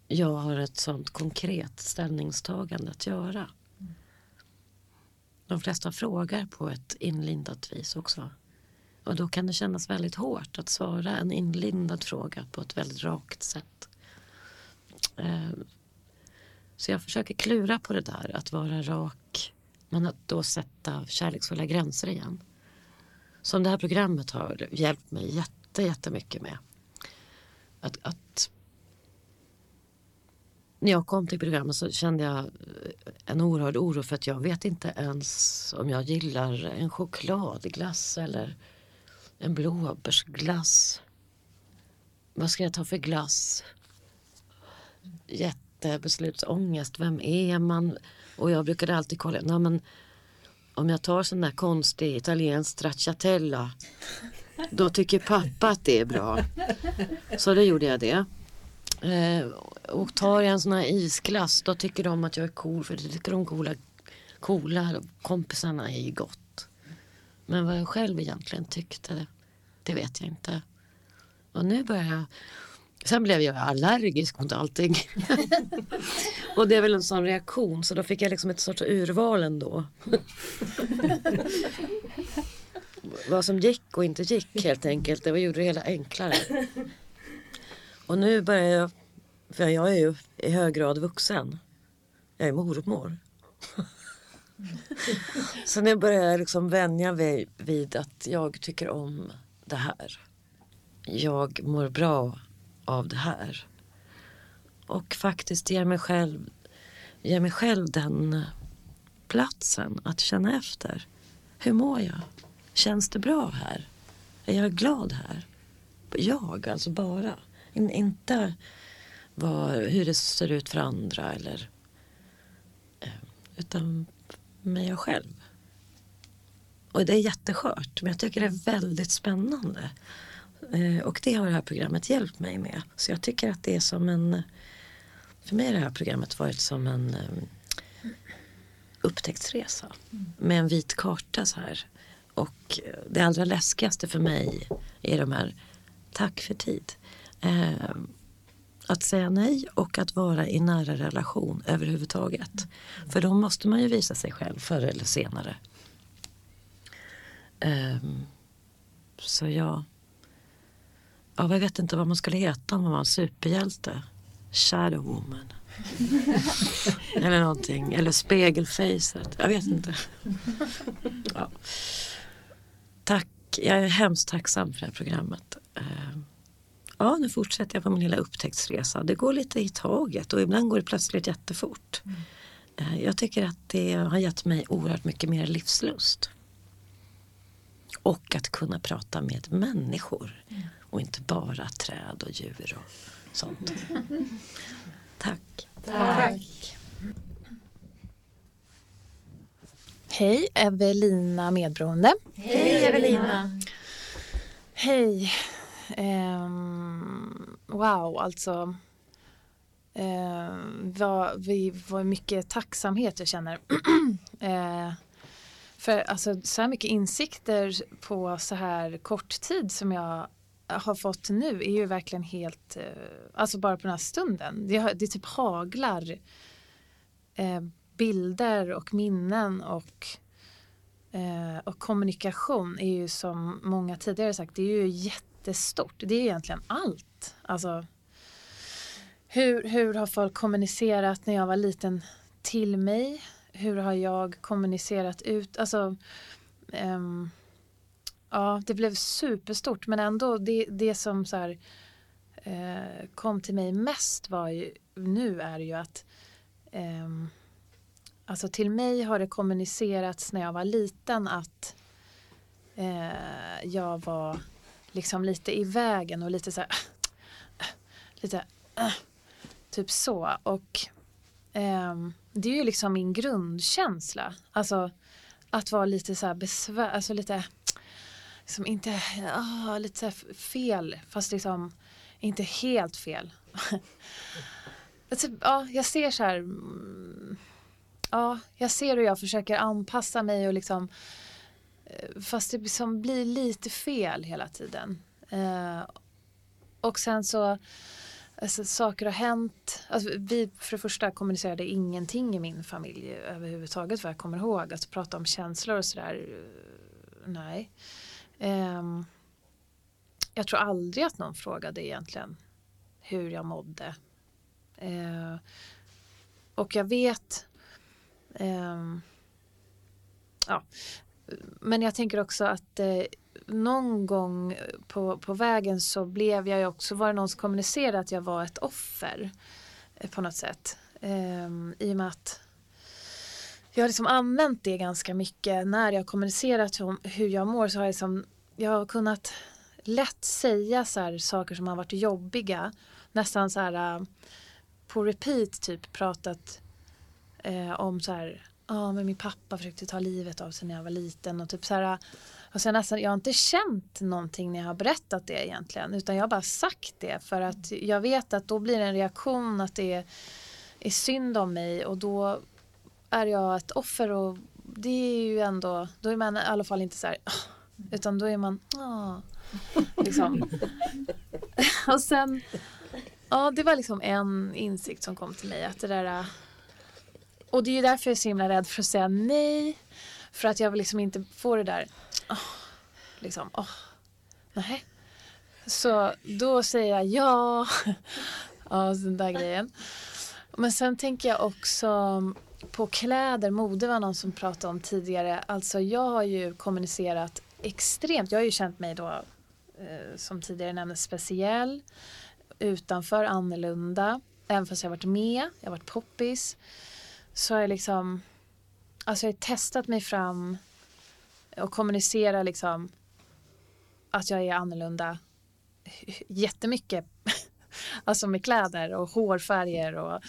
jag har ett sånt konkret ställningstagande att göra. De flesta frågar på ett inlindat vis också. Och då kan det kännas väldigt hårt att svara en inlindad fråga på ett väldigt rakt sätt. Eh, så jag försöker klura på det där, att vara rak men att då sätta kärleksfulla gränser igen. Som det här programmet har hjälpt mig jätte, jättemycket med. Att, att när jag kom till programmet så kände jag eh, en oerhörd oro för att jag vet inte ens om jag gillar en chokladglass eller en blåbärsglass. Vad ska jag ta för glass? Jättebeslutsångest. Vem är man? Och jag brukade alltid kolla. Nej, men om jag tar sån där konstig italiensk stracciatella då tycker pappa att det är bra. Så då gjorde jag det. Eh, och tar jag en sån här isglass då tycker de att jag är cool för det tycker de coola, coola kompisarna är ju gott. Men vad jag själv egentligen tyckte det vet jag inte. Och nu börjar jag Sen blev jag allergisk mot allting. och det är väl en sån reaktion så då fick jag liksom ett sorts urval ändå. Vad som gick och inte gick helt enkelt. Det gjorde det hela enklare. Och nu börjar jag, för jag är ju i hög grad vuxen. Jag är mormor. så nu börjar jag liksom vänja mig vid att jag tycker om det här. Jag mår bra av det här. Och faktiskt ger mig själv, ger mig själv den platsen att känna efter. Hur mår jag? Känns det bra här? Är jag glad här? Jag, alltså bara. In, inte vad, hur det ser ut för andra eller eh, utan med jag själv. Och det är jätteskört men jag tycker det är väldigt spännande. Eh, och det har det här programmet hjälpt mig med. Så jag tycker att det är som en för mig har det här programmet varit som en um, upptäcktsresa med en vit karta så här. Och det allra läskigaste för mig är de här tack för tid. Eh, att säga nej och att vara i nära relation överhuvudtaget. För då måste man ju visa sig själv förr eller senare. Eh, så ja, ja, jag vet inte vad man skulle heta om man var en superhjälte. Shadow woman. eller någonting. Eller spegelfacet. Jag vet inte. ja. Tack. Jag är hemskt tacksam för det här programmet. Ehm, ja, nu fortsätter jag på min lilla upptäcktsresa. Det går lite i taget och ibland går det plötsligt jättefort. Mm. Jag tycker att det har gett mig oerhört mycket mer livslust. Och att kunna prata med människor mm. Och inte bara träd och djur och sånt. Tack. Tack. Hej, Evelina Medberoende. Hej Evelina. Hej. ehm, wow, alltså. Eh, vad, vi var mycket tacksamhet jag känner. eh, för alltså, så här mycket insikter på så här kort tid som jag har fått nu är ju verkligen helt, eh, alltså bara på den här stunden. Det, det typ haglar eh, bilder och minnen och, eh, och kommunikation är ju som många tidigare sagt, det är ju jättestort. Det är egentligen allt. Alltså, hur, hur har folk kommunicerat när jag var liten till mig? Hur har jag kommunicerat ut? Alltså, um, ja, det blev superstort men ändå det, det som så här, eh, kom till mig mest var ju, nu är ju att eh, Alltså till mig har det kommunicerats när jag var liten att eh, jag var liksom lite i vägen och lite så här, lite äh, typ så och eh, det är ju liksom min grundkänsla. Alltså att vara lite så här besvär, alltså lite liksom inte, oh, lite så fel fast liksom inte helt fel. alltså, ja, jag ser så här mm, ja, jag ser hur jag försöker anpassa mig och liksom eh, fast det liksom blir lite fel hela tiden. Eh, och sen så alltså, saker har hänt. Alltså, vi för det första kommunicerade ingenting i min familj överhuvudtaget vad jag kommer ihåg. Alltså prata om känslor och sådär. Eh, nej. Um, jag tror aldrig att någon frågade egentligen hur jag mådde. Uh, och jag vet Um, ja. Men jag tänker också att uh, någon gång på, på vägen så blev jag ju också, var det någon som kommunicerade att jag var ett offer eh, på något sätt. Um, I och med att jag har liksom använt det ganska mycket när jag kommunicerat om hur jag mår så har jag, liksom, jag har kunnat lätt säga så här, saker som har varit jobbiga. Nästan så här äh, på repeat typ pratat eh, om så här, ja men min pappa försökte ta livet av sig när jag var liten och typ så här äh, och sen nästan, jag har inte känt någonting när jag har berättat det egentligen utan jag har bara sagt det för att jag vet att då blir det en reaktion att det är, är synd om mig och då är jag ett offer och det är ju ändå, då är man i alla fall inte så här, ah", utan då är man, ah, liksom. och sen, ja det var liksom en insikt som kom till mig att det där och det är ju därför jag är så himla rädd för att säga nej. För att jag vill liksom inte få det där, oh, liksom, oh, nej. Så då säger jag ja. ja, den där grejen. Men sen tänker jag också på kläder, mode var någon som pratade om tidigare. Alltså jag har ju kommunicerat extremt, jag har ju känt mig då eh, som tidigare nämndes speciell, utanför, annorlunda. Även fast jag har varit med, jag har varit poppis så har jag liksom Alltså jag har testat mig fram och kommunicera liksom att jag är annorlunda jättemycket. Alltså med kläder och hårfärger och,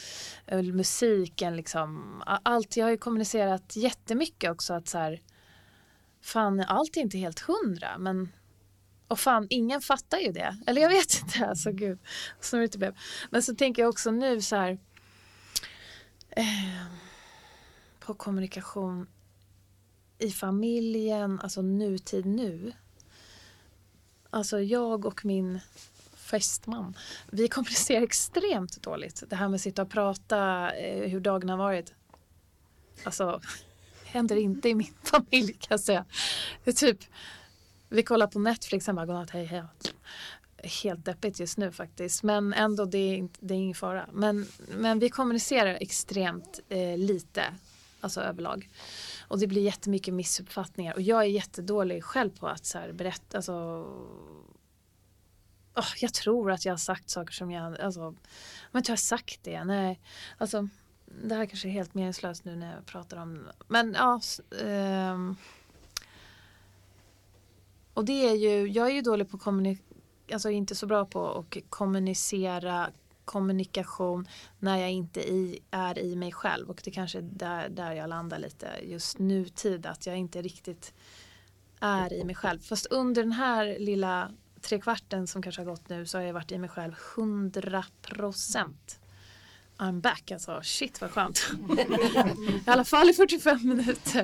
och musiken liksom. Allt, jag har ju kommunicerat jättemycket också att så här fan allt är inte helt hundra men och fan ingen fattar ju det. Eller jag vet inte, alltså gud. Så det blev. Men så tänker jag också nu så här eh, på kommunikation i familjen, alltså nutid nu. Alltså jag och min fästman, vi kommunicerar extremt dåligt. Det här med att sitta och prata eh, hur dagen har varit. Alltså, händer inte i min familj kan jag säga. Det är typ, vi kollar på Netflix, sen bara godnatt, hej hej helt deppigt just nu faktiskt. Men ändå, det är, det är ingen fara. Men, men vi kommunicerar extremt eh, lite, alltså överlag. Och det blir jättemycket missuppfattningar. Och jag är jättedålig själv på att så här, berätta, alltså oh, jag tror att jag har sagt saker som jag, alltså, men jag har sagt det? Nej, alltså det här kanske är helt meningslöst nu när jag pratar om, men ja. Um, och det är ju, jag är ju dålig på kommunikation, alltså inte så bra på att kommunicera kommunikation när jag inte i, är i mig själv och det kanske är där, där jag landar lite just nutid att jag inte riktigt är i mig själv. Fast under den här lilla tre kvarten som kanske har gått nu så har jag varit i mig själv 100 procent. I'm back alltså. Shit vad skönt. I alla fall i 45 minuter.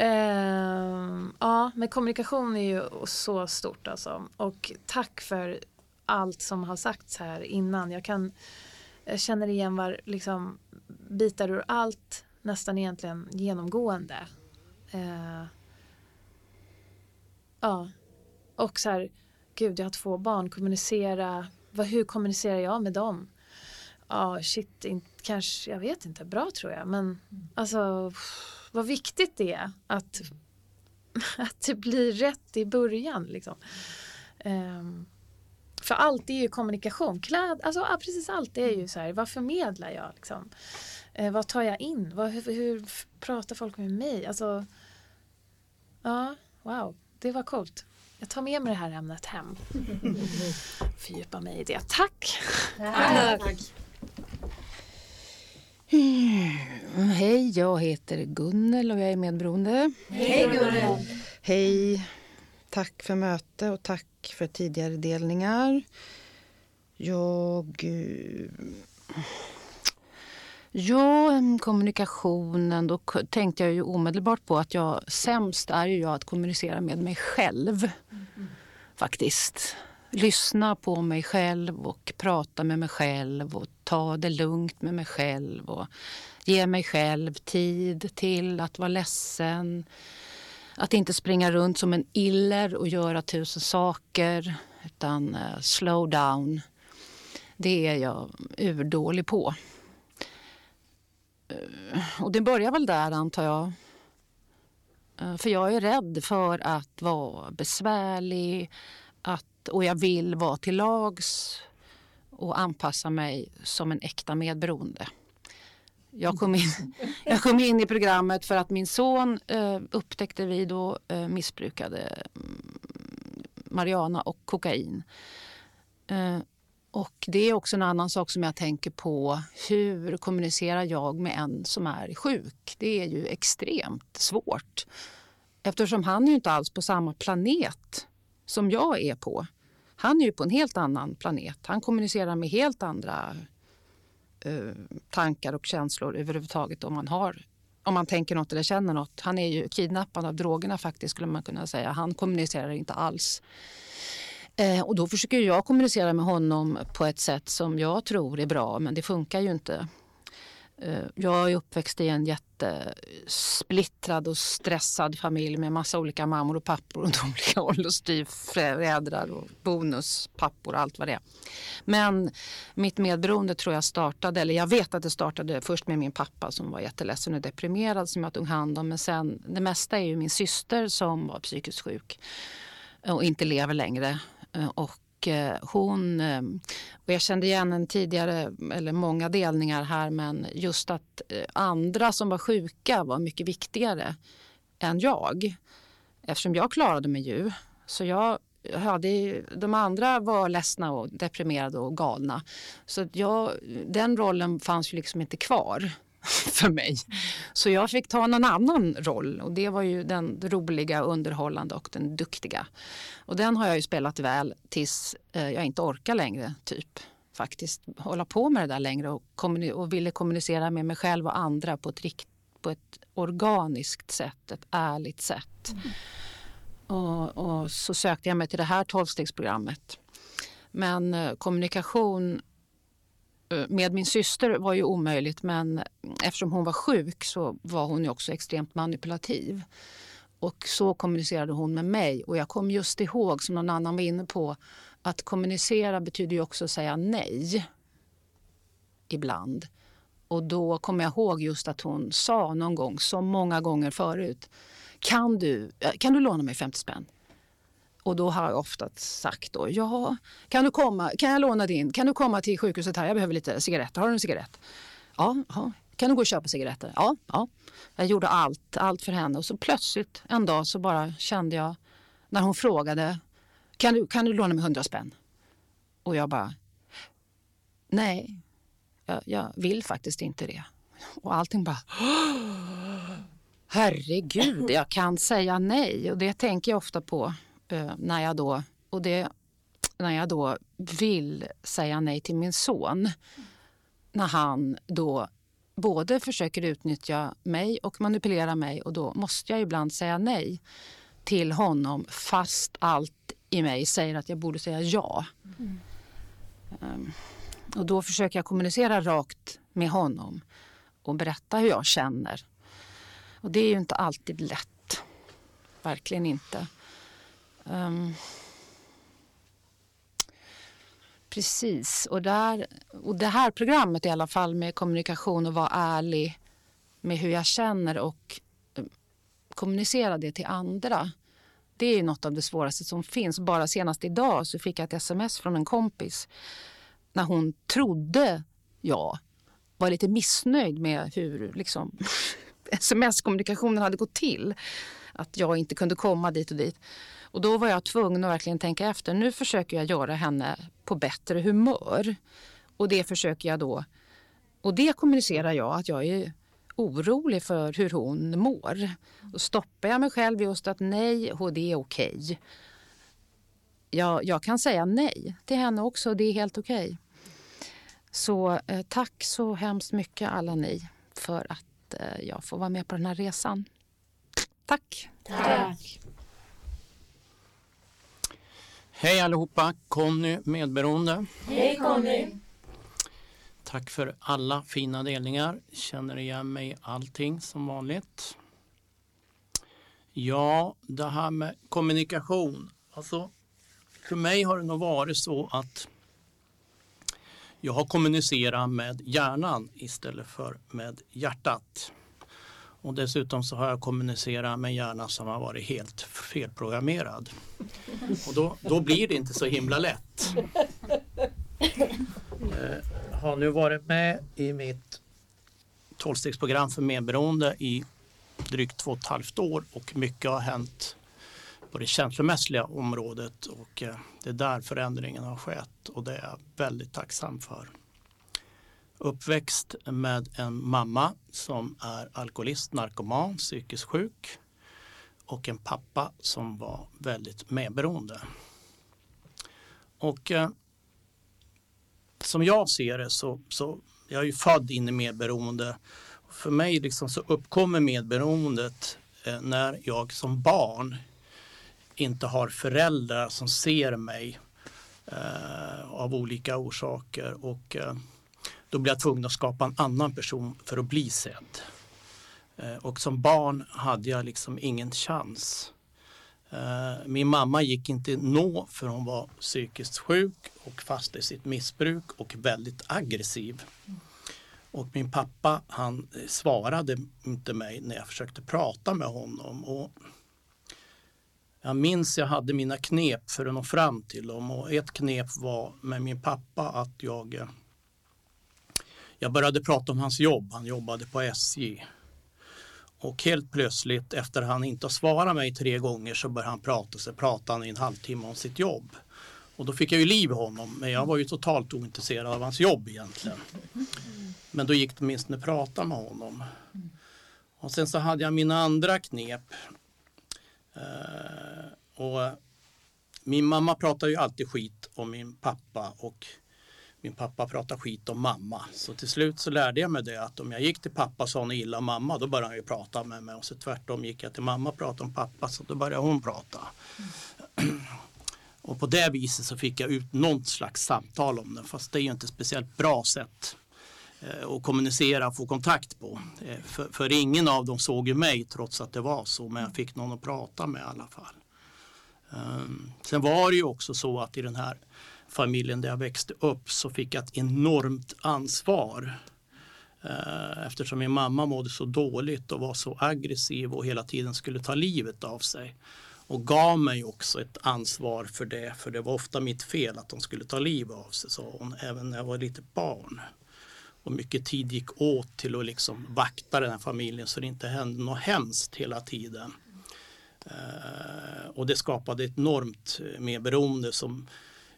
Uh, ja, men kommunikation är ju så stort alltså. Och tack för allt som har sagts här innan. Jag kan jag känner igen var liksom bitar ur allt nästan egentligen genomgående. Uh, ja, och så här, gud jag har två barn, kommunicera, vad, hur kommunicerar jag med dem? Ja, shit, in, kanske, jag vet inte, bra tror jag, men alltså vad viktigt det är att, att det blir rätt i början. Liksom. Um, för allt är ju kommunikation. Kläd, alltså, precis allt är ju så här, vad förmedlar jag? Liksom? Eh, vad tar jag in? Vad, hur, hur, pratar folk med mig? Alltså, ja, wow, det var coolt. Jag tar med mig det här ämnet hem. Fördjupa mig i det. Tack! Tack. Tack. Mm, hej, jag heter Gunnel och jag är medberoende. Hej Gunnel! Hej! Tack för möte och tack för tidigare delningar. Jag... Ja, kommunikationen. Då tänkte jag ju omedelbart på att jag sämst är ju jag att kommunicera med mig själv. Mm. Faktiskt. Lyssna på mig själv och prata med mig själv och ta det lugnt med mig själv och ge mig själv tid till att vara ledsen att inte springa runt som en iller och göra tusen saker, utan uh, slow down. Det är jag urdålig på. Uh, och det börjar väl där, antar jag. Uh, för jag är rädd för att vara besvärlig att, och jag vill vara till lags och anpassa mig som en äkta medberoende. Jag kom, in, jag kom in i programmet för att min son eh, upptäckte vi då eh, missbrukade mm, marijuana och kokain. Och det är också en annan sak som jag tänker på. Hur kommunicerar jag med en som är sjuk? Det är ju extremt svårt. Eftersom han är ju inte alls på samma planet som jag är på. Han är ju på en helt annan planet. Han kommunicerar med helt andra Eh, tankar och känslor överhuvudtaget om man har om man tänker något eller känner något. Han är ju kidnappad av drogerna faktiskt skulle man kunna säga. Han kommunicerar inte alls. Eh, och då försöker jag kommunicera med honom på ett sätt som jag tror är bra men det funkar ju inte. Eh, jag är uppväxt i en jättesplittrad och stressad familj med massa olika mammor och pappor och olika åldersstyvföräldrar och bonuspappor och allt vad det är. Men mitt medberoende tror jag startade, eller jag vet att det startade först med min pappa som var jätteledsen och deprimerad som jag tog hand om. Men sen, det mesta är ju min syster som var psykiskt sjuk och inte lever längre. Eh, och eh, hon, eh, och jag kände igen en tidigare, eller många delningar här, men just att andra som var sjuka var mycket viktigare än jag. Eftersom jag klarade mig ju. Så jag hade, de andra var ledsna och deprimerade och galna. Så jag, den rollen fanns ju liksom inte kvar för mig. Så jag fick ta någon annan roll och det var ju den roliga, underhållande och den duktiga. Och den har jag ju spelat väl tills eh, jag inte orkar längre, typ. Faktiskt hålla på med det där längre och, och ville kommunicera med mig själv och andra på ett, rikt, på ett organiskt sätt, ett ärligt sätt. Mm. Och, och, så sökte jag mig till det här tolvstegsprogrammet. Men eh, kommunikation Eh, med min syster var ju omöjligt men eftersom hon var sjuk så var hon ju också extremt manipulativ. Och så kommunicerade hon med mig. Och jag kom just ihåg, som någon annan var inne på, att kommunicera betyder ju också att säga nej. Ibland. Och då kommer jag ihåg just att hon sa någon gång, så många gånger förut, kan du, eh, kan du låna mig 50 spänn? Och då har jag ofta sagt då, ja, kan du komma, kan jag låna din, kan du komma till sjukhuset här, jag behöver lite cigaretter, har du en cigarett? Ja, ja. Kan du gå och köpa cigaretter? Ja, ja. Jag gjorde allt, allt för henne och så plötsligt en dag så bara kände jag när hon frågade, kan du, kan du låna mig hundra spänn? Och jag bara, nej, jag, jag vill faktiskt inte det. Och allting bara, herregud, jag kan säga nej. Och det tänker jag ofta på Eh, när jag då, och det när jag då vill säga nej till min son. När han då både försöker utnyttja mig och manipulera mig och då måste jag ibland säga nej till honom fast allt i mig säger att jag borde säga ja. Mm. Um, och då försöker jag kommunicera rakt med honom och berätta hur jag känner. Och det är ju inte alltid lätt. Verkligen inte. Um, precis. Och, där, och det här programmet i alla fall med kommunikation och vara ärlig med hur jag känner och um, kommunicera det till andra. Det är något av det svåraste som finns. Bara senast idag så fick jag ett sms från en kompis när hon trodde jag var lite missnöjd med hur liksom, sms-kommunikationen hade gått till. Att jag inte kunde komma dit och dit. Och då var jag tvungen att verkligen tänka efter. Nu försöker jag göra henne på bättre humör. Och det försöker jag då. Och det kommunicerar jag att jag är orolig för hur hon mår. Då stoppar jag mig själv just att nej, det är okej. Okay. Jag, jag kan säga nej till henne också, det är helt okej. Okay. Så eh, tack så hemskt mycket alla ni för att eh, jag får vara med på den här resan. Tack! Tack! Hej allihopa! Conny Medberoende. Hej Conny! Tack för alla fina delningar. Känner igen mig i allting som vanligt. Ja, det här med kommunikation. Alltså, för mig har det nog varit så att jag har kommunicerat med hjärnan istället för med hjärtat. Och dessutom så har jag kommunicerat med en hjärna som har varit helt felprogrammerad. Och då, då blir det inte så himla lätt. Jag har nu varit med i mitt tolvstegsprogram för medberoende i drygt två och ett halvt år och mycket har hänt på det känslomässiga området och eh, det är där förändringen har skett och det är jag väldigt tacksam för. Uppväxt med en mamma som är alkoholist, narkoman, psykiskt sjuk och en pappa som var väldigt medberoende. Och eh, som jag ser det så, så jag är ju född in i medberoende. För mig liksom så uppkommer medberoendet eh, när jag som barn inte har föräldrar som ser mig eh, av olika orsaker. Och eh, då blir jag tvungen att skapa en annan person för att bli sedd. Eh, och som barn hade jag liksom ingen chans. Eh, min mamma gick inte nå för hon var psykiskt sjuk och fast i sitt missbruk och väldigt aggressiv. Och min pappa han eh, svarade inte mig när jag försökte prata med honom. Och jag minns jag hade mina knep för att nå fram till dem och ett knep var med min pappa att jag jag började prata om hans jobb. Han jobbade på SJ. Och helt plötsligt efter att han inte har svarat mig tre gånger så började han prata. Så pratade han i en halvtimme om sitt jobb. Och då fick jag ju liv i honom. Men jag var ju totalt ointresserad av hans jobb egentligen. Men då gick det åtminstone att prata med honom. Och sen så hade jag mina andra knep. Uh, och min mamma pratar ju alltid skit om min pappa och min pappa pratade skit om mamma. Så till slut så lärde jag mig det att om jag gick till pappa och sa något illa om mamma då började han ju prata med mig och så tvärtom gick jag till mamma och pratade om pappa så då började hon prata. Mm. Och på det viset så fick jag ut något slags samtal om det fast det är ju inte speciellt bra sätt och att kommunicera och få kontakt på. Eh, för, för, ingen av dem såg ju mig trots att det var så men jag fick någon att prata med i alla fall. Um, sen var det ju också så att i den här familjen där jag växte upp så fick jag ett enormt ansvar. Eh, eftersom min mamma mådde så dåligt och var så aggressiv och hela tiden skulle ta livet av sig. Och gav mig också ett ansvar för det, för det var ofta mitt fel att de skulle ta livet av sig, sa hon, även när jag var lite barn. Och mycket tid gick åt till att liksom vakta den här familjen så det inte hände något hemskt hela tiden. Eh, och det skapade ett enormt eh, medberoende som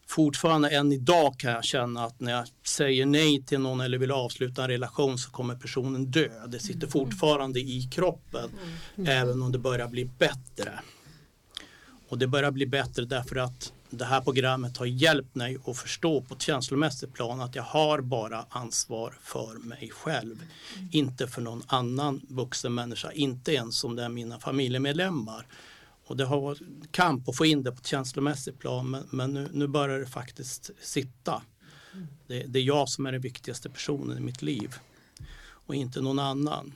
fortfarande än idag kan jag känna att när jag säger nej till någon eller vill avsluta en relation så kommer personen dö. Det sitter mm. fortfarande i kroppen mm. även om det börjar bli bättre. Och det börjar bli bättre därför att det här programmet har hjälpt mig att förstå på ett känslomässigt plan att jag har bara ansvar för mig själv. Inte för någon annan vuxen människa, inte ens om det är mina familjemedlemmar. Och det har varit kamp att få in det på ett känslomässigt plan men, men nu, nu börjar det faktiskt sitta. Det, det är jag som är den viktigaste personen i mitt liv och inte någon annan.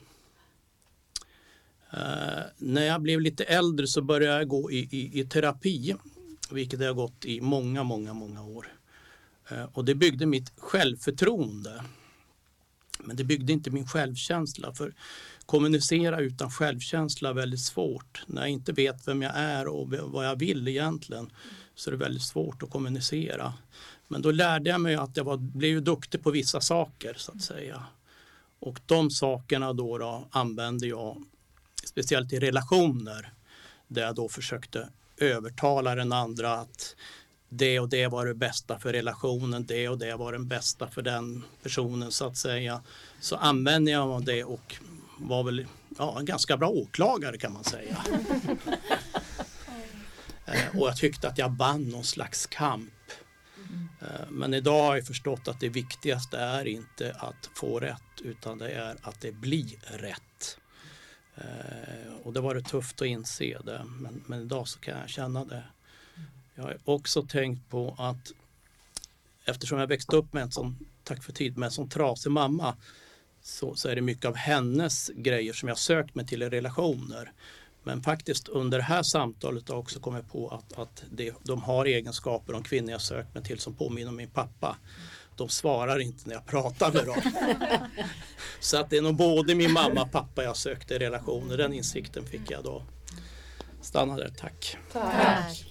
Uh, när jag blev lite äldre så började jag gå i, i, i terapi, vilket jag har gått i många, många, många år. Uh, och det byggde mitt självförtroende. Men det byggde inte min självkänsla. För kommunicera utan självkänsla är väldigt svårt. När jag inte vet vem jag är och vad jag vill egentligen så är det väldigt svårt att kommunicera. Men då lärde jag mig att jag var, blev duktig på vissa saker så att säga. Och de sakerna då, då använde jag speciellt i relationer där jag då försökte övertala den andra att det och det var det bästa för relationen, det och det var den bästa för den personen så att säga. Så använde jag det och var väl ja, en ganska bra åklagare kan man säga. Eh, och jag tyckte att jag vann någon slags kamp. Eh, men idag har jag förstått att det viktigaste är inte att få rätt utan det är att det blir rätt. Eh, och det var det tufft att inse det men, men idag så kan jag känna det. Jag har också tänkt på att eftersom jag växte upp med en sån, tack för tid, med en sån trasig mamma så, så är det mycket av hennes grejer som jag sökt mig till i relationer. Men faktiskt under det här samtalet har jag också kommit på att, att det, de har egenskaper, de kvinnor jag sökt mig till som påminner om min pappa. De svarar inte när jag pratar med dem. Så att det är nog både min mamma och pappa jag sökte i relationer. Den insikten fick jag då. Stanna där, tack. Tack.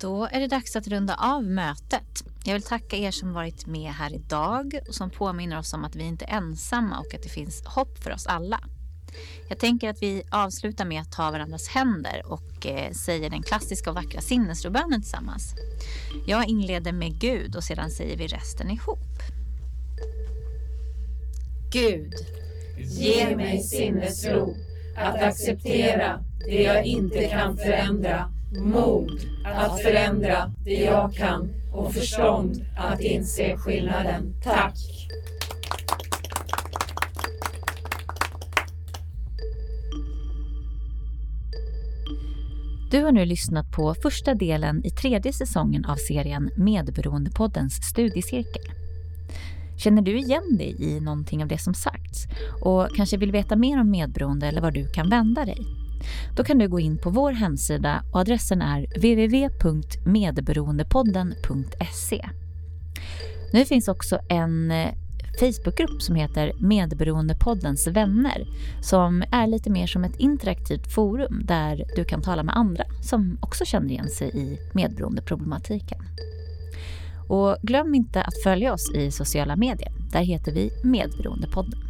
Då är det dags att runda av mötet. Jag vill tacka er som varit med här idag och som påminner oss om att vi inte är ensamma och att det finns hopp för oss alla. Jag tänker att vi avslutar med att ta varandras händer och eh, säger den klassiska och vackra sinnesrobönen tillsammans. Jag inleder med Gud och sedan säger vi resten ihop. Gud, ge mig sinnesro att acceptera det jag inte kan förändra, mod att förändra det jag kan och förstånd att inse skillnaden. Tack! Du har nu lyssnat på första delen i tredje säsongen av serien Medberoendepoddens studiecirkel. Känner du igen dig i någonting av det som sagts och kanske vill veta mer om medberoende eller var du kan vända dig? Då kan du gå in på vår hemsida och adressen är www.medberoendepodden.se. Nu finns också en eh, Facebookgrupp som heter Medberoendepoddens vänner som är lite mer som ett interaktivt forum där du kan tala med andra som också känner igen sig i medberoendeproblematiken. Och glöm inte att följa oss i sociala medier. Där heter vi Medberoendepodden.